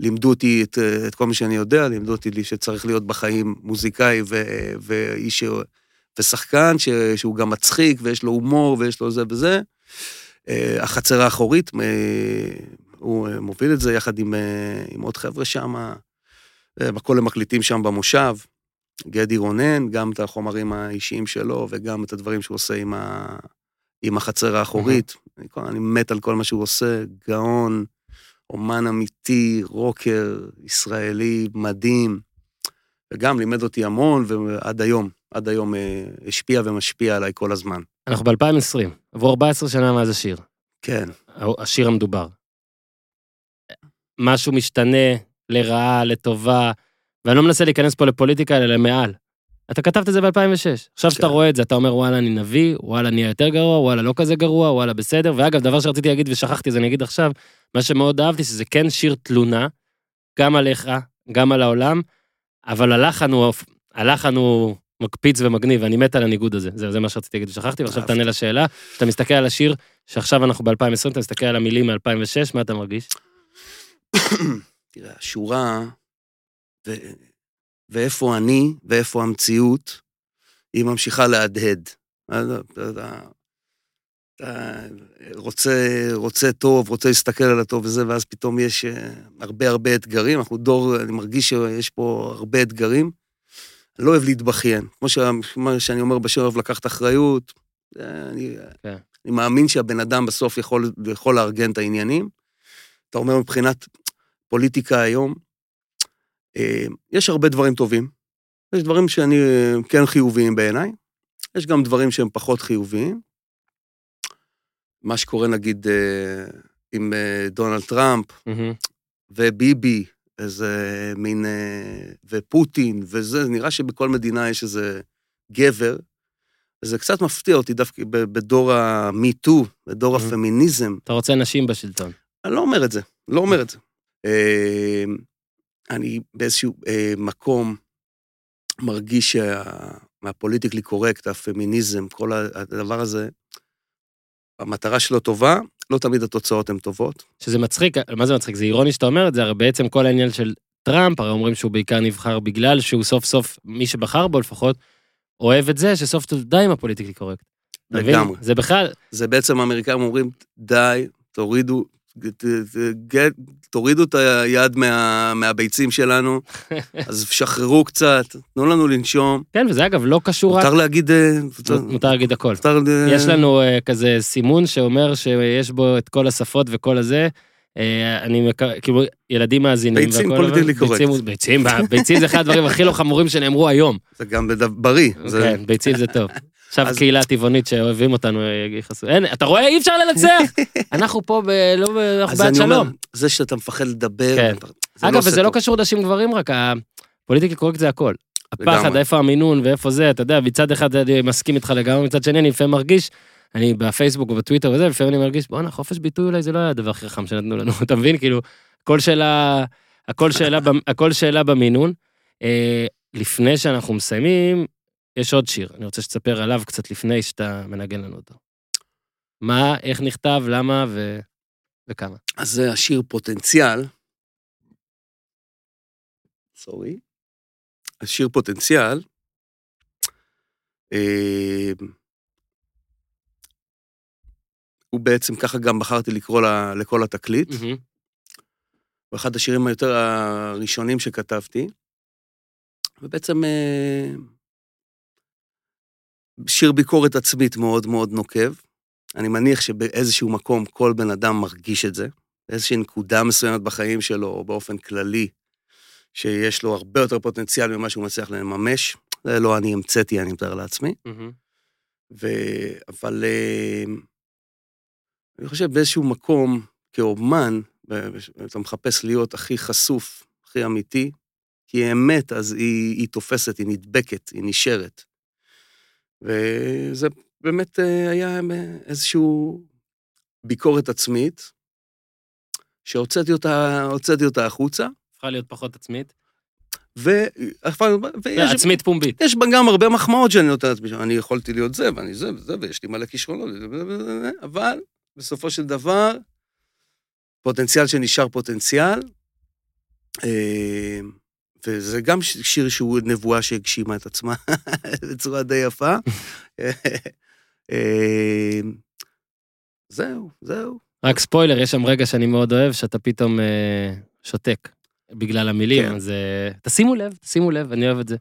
לימדו אותי את, אה, את כל מה שאני יודע, לימדו אותי לי שצריך להיות בחיים מוזיקאי ו, ואיש, ושחקן ש, שהוא גם מצחיק ויש לו הומור ויש לו זה וזה. אה, החצר האחורית, הוא אה, מוביל את זה יחד עם, אה, עם עוד חבר'ה שם, הכל הם מקליטים שם במושב. גדי רונן, גם את החומרים האישיים שלו וגם את הדברים שהוא עושה עם, ה, עם החצר האחורית. אני, כל- אני מת על כל מה שהוא עושה, גאון, אומן אמיתי, רוקר, ישראלי, מדהים. וגם לימד אותי המון, ועד היום, עד היום אה, השפיע ומשפיע עליי כל הזמן. אנחנו ב-2020, עברו 14 שנה מאז השיר, כן, השיר המדובר. משהו משתנה לרעה, לטובה, ואני לא מנסה להיכנס פה לפוליטיקה, אלא למעל. אתה כתבת את זה ב-2006. עכשיו שאתה כן. רואה את זה, אתה אומר, וואלה, אני נביא, וואלה, נהיה יותר גרוע, וואלה, לא כזה גרוע, וואלה, בסדר. ואגב, דבר שרציתי להגיד ושכחתי, אז אני אגיד עכשיו, מה שמאוד אהבתי, שזה כן שיר תלונה, גם עליך, גם על העולם, אבל הלחן הוא, הלחן הוא מקפיץ ומגניב, ואני מת על הניגוד הזה. זה, זה מה שרציתי להגיד ושכחתי, ועכשיו. תענה לשאלה. כשאתה מסתכל על השיר, שעכשיו אנחנו ב-2020, אתה מסתכל על המילים מ-2006, מה אתה מרגיש? תראה, השורה, ו... ואיפה אני ואיפה המציאות, היא ממשיכה להדהד. אתה, אתה, אתה רוצה, רוצה טוב, רוצה להסתכל על הטוב וזה, ואז פתאום יש אה, הרבה הרבה אתגרים. אנחנו דור, אני מרגיש שיש פה הרבה אתגרים. אני לא אוהב להתבכיין. כמו ש- שאני אומר בשיר, אוהב לקחת אחריות. אה, אני, כן. אני מאמין שהבן אדם בסוף יכול, יכול לארגן את העניינים. אתה אומר מבחינת פוליטיקה היום, אה, יש הרבה דברים טובים. יש דברים שאני אה, כן חיוביים בעיניי, יש גם דברים שהם פחות חיוביים. מה שקורה נגיד אה, עם דונלד טראמפ מהמם. וביבי, איזה מין... ופוטין, וזה, נראה שבכל מדינה יש איזה גבר. זה קצת מפתיע אותי דווקא בדור ה-MeToo, בדור Mhm. הפמיניזם. אתה רוצה נשים בשלטון. אני לא אומר את זה, לא אומר את זה. אה, אני באיזשהו אה, מקום מרגיש שמהפוליטיקלי קורקט, הפמיניזם, כל הדבר הזה, המטרה שלו טובה, לא תמיד התוצאות הן טובות. שזה מצחיק, מה זה מצחיק? זה אירוני שאתה אומר את זה, הרי בעצם כל העניין של טראמפ, הרי אומרים שהוא בעיקר נבחר בגלל שהוא סוף סוף, מי שבחר בו לפחות, אוהב את זה שסוף סוף די עם הפוליטיקלי קורקט. לגמרי. זה בכלל, זה בעצם האמריקאים אומרים, די, תורידו, תורידו את היד מה, מהביצים שלנו, <laughs> אז שחררו קצת, תנו לנו לנשום. כן, וזה אגב לא קשור רק, מותר להגיד... אה, מותר להגיד הכל. מותר... אה, יש לנו אה, כזה סימון שאומר שיש בו את כל השפות וכל הזה, אני מק... כאילו, ילדים מאזינים. ביצים, והכל, politically אבל- correct. ביצים, ביצים, ביצים זה אחד הדברים הכי לא חמורים שנאמרו היום. זה גם בריא. כן, ביצים זה טוב. עכשיו אז- קהילה טבעונית שאוהבים אותנו אה, יכעסו. אין, אתה רואה? אי אפשר לנצח! <laughs> אנחנו פה ב... לא. אנחנו בעד אני אומר, שלום. זה שאתה מפחד לדבר, כן. זה אגב, עושה וזה לא. קשור נשים גברים רק, ה politically correct זה הכל. הפחד. איפה המינון ואיפה זה, אתה יודע, מצד אחד אני מסכים איתך לגמרי, מצד שני אני לפעמים מרגיש, אני בפייסבוק ובטוויטר וזה, לפעמים אני מרגיש, בואנה, חופש ביטוי אולי זה לא היה הדבר הכי חכם שנתנו לנו, <laughs> אתה מבין? כאילו, הכל שאלה, הכל שאלה, הכל שאלה במינון. אה, לפני שאנחנו מסיימים, יש עוד שיר, אני רוצה שתספר עליו קצת לפני שאתה מנגן לנו אותו. מה, איך נכתב, למה ו... וכמה. אז זה השיר פוטנציאל. סורי. השיר פוטנציאל. אה, הוא בעצם, ככה גם בחרתי לקרוא לה- לכל התקליט. מהמם. הוא אחד השירים היותר הראשונים שכתבתי. ובעצם אה, שיר ביקורת עצמית מאוד מאוד נוקב. אני מניח שבאיזשהו מקום כל בן אדם מרגיש את זה, באיזושהי נקודה מסוימת בחיים שלו, או באופן כללי, שיש לו הרבה יותר פוטנציאל ממה שהוא מצליח לממש. זה לא אני המצאתי, אני מתאר לעצמי. מהמם. ו... אבל אה, אני חושב באיזשהו מקום, כאומן, אתה מחפש להיות הכי חשוף, הכי אמיתי, כי האמת, אז היא, היא תופסת, היא נדבקת, היא נשארת. וזה באמת אה, היה איזשהו ביקורת עצמית, שהוצאתי אותה, אותה החוצה, הפכה להיות פחות עצמית. ו... ויש, עצמית פומבית. יש בה גם הרבה מחמאות שאני נותן לעצמי, אני יכולתי להיות זה, ואני זה וזה, ויש לי מלא כישרונות, אבל בסופו של דבר, פוטנציאל שנשאר פוטנציאל, אה, וזה גם שיר שהוא נבואה שהגשימה את עצמה <laughs> בצורה די יפה. <laughs> אה, זהו, זהו. רק ספוילר, יש שם רגע שאני מאוד אוהב, שאתה פתאום אה, שותק בגלל המילים, כן. אז אה, תשימו לב, תשימו לב, אני אוהב את זה.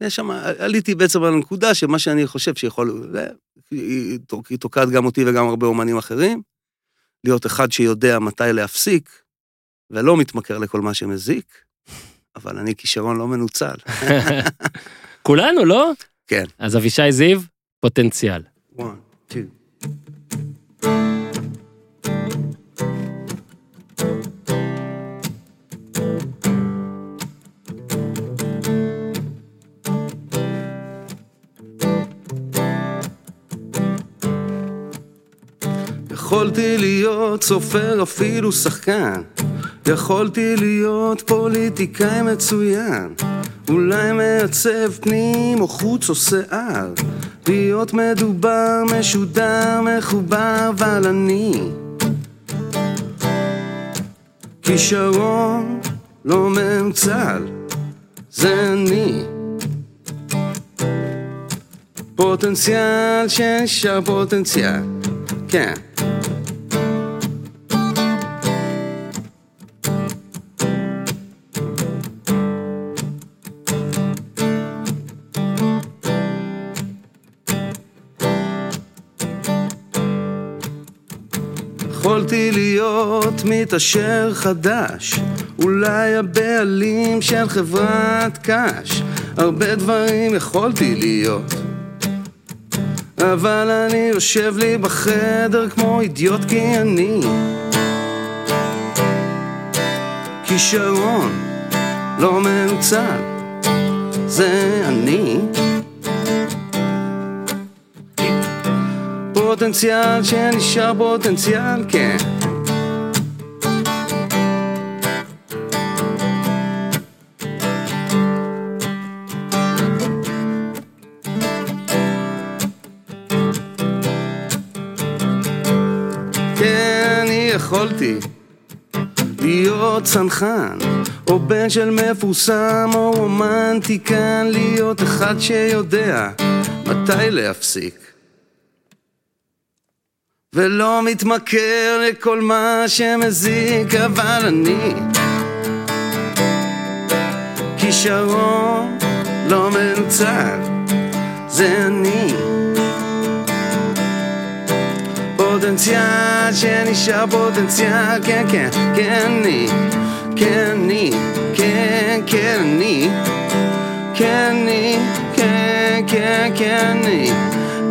יש שם, עליתי בעצם על הנקודה שמה שאני חושב שיכול, זה, היא היא תוקעת גם אותי וגם הרבה אומנים אחרים, להיות אחד שיודע מתי להפסיק, ולא מתמכר לכל מה שמזיק, אבל אני כישרון לא מנוצל. <laughs> כולנו, לא? כן. אז אבישי זיו, פוטנציאל. One, two. יכולתי להיות סופר אפילו שחקן יכולתי להיות פוליטיקאי מצוין אולי מעצב פנים או חוץ או שיער להיות מדובר, משודר, מחובר, אבל אני כישרון לא מנוצל זה אני. פוטנציאל שנשאר פוטנציאל כן יכולתי להיות מתעשר חדש, אולי הבעלים של חברת קש, הרבה דברים יכולתי להיות. אבל אני יושב לי בחדר כמו אידיוט כי אני כישרון לא מנוצל, זה אני. פוטנציאל שנשאר פוטנציאל, כן. כן, יכולתי להיות צנחן, או בן של מפורסם, או רומנטיקן, להיות אחד שיודע מתי להפסיק. ולא מתמכר לכל מה שמזיק, אבל אני כישרון לא מנוצל, זה אני. פוטנציאל שנשאר פוטנציאל, כן, כן, כן אני, כן אני, כן, כן אני, כן אני, כן, כן, כן אני,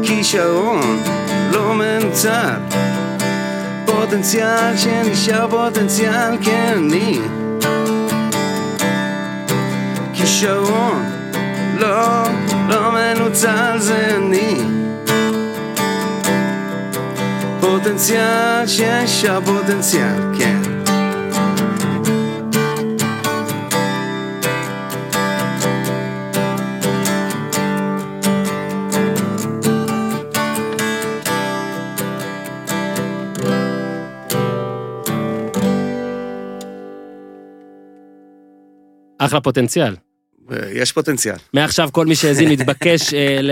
כישרון לא מנוצל, פוטנציאל שנשאר פוטנציאל, כן אני, כישרון לא, לא מנוצל זה אני. פוטנציאל שיש פוטנציאל, כן. אחלה פוטנציאל. יש פוטנציאל. מעכשיו כל מי שהאזין מתבקש אה, ל-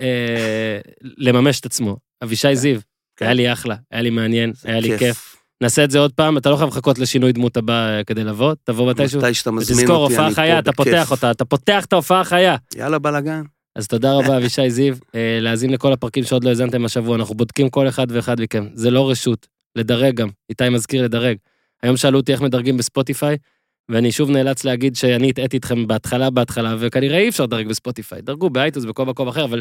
אה, לממש את עצמו. אבישי זיו, כן. היה לי אחלה, היה לי מעניין, היה לי כיף. נעשה את זה עוד פעם, אתה לא חייב לחכות לשינוי דמות הבא אה, כדי לבוא, תבוא מתישהו. מתי שאתה מזמין אותי, ותזכור, אני הופעה פה חיה, אתה בכיף. פותח אותה, אתה פותח את ההופעה החיה. יאללה, בלאגן. אז תודה רבה, <laughs> אבישי זיו. אה, להאזין לכל הפרקים שעוד לא האזנתם השבוע, אנחנו בודקים כל אחד ואחד מכם. זה לא רשות, לדרג גם. איתי מזכיר לדרג. היום שאלו אותי איך מדרגים בספוטיפיי, ואני שוב נאלץ להגיד שאני הטעיתי אתכם בהתחלה בהתחלה, וכנראה אי אפשר לדרג בספוטיפיי. דרגו באייטיונס בכל מקום אחר, אבל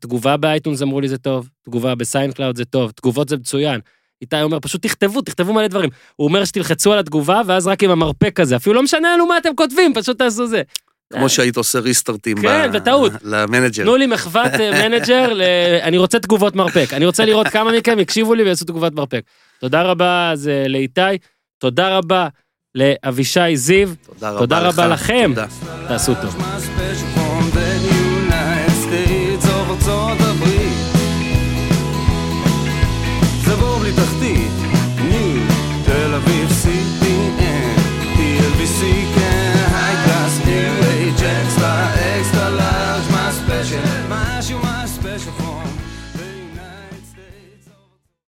תגובה באייטיונס אמרו לי זה טוב, תגובה בסאונדקלאוד זה טוב, תגובות זה מצוין. איתי אומר, פשוט תכתבו, תכתבו מלא דברים. הוא אומר שתלחצו על התגובה, ואז רק עם המרפק הזה, אפילו לא משנה לנו מה אתם כותבים, פשוט תעשו זה. כמו שהיית עושה restart ים. כן, בטעות. למנג'ר. תנו לי מחוות אה, מנג'ר, אני רוצה תגובות מרפק. אני רוצה לראות כמה מכם יקשיבו לי ויעשו תגובת מרפק. תודה רבה אה, לאיתי, תודה רבה לאבישי זיו, תודה רבה תודה. רבה לכם. תודה. תעשו טוב.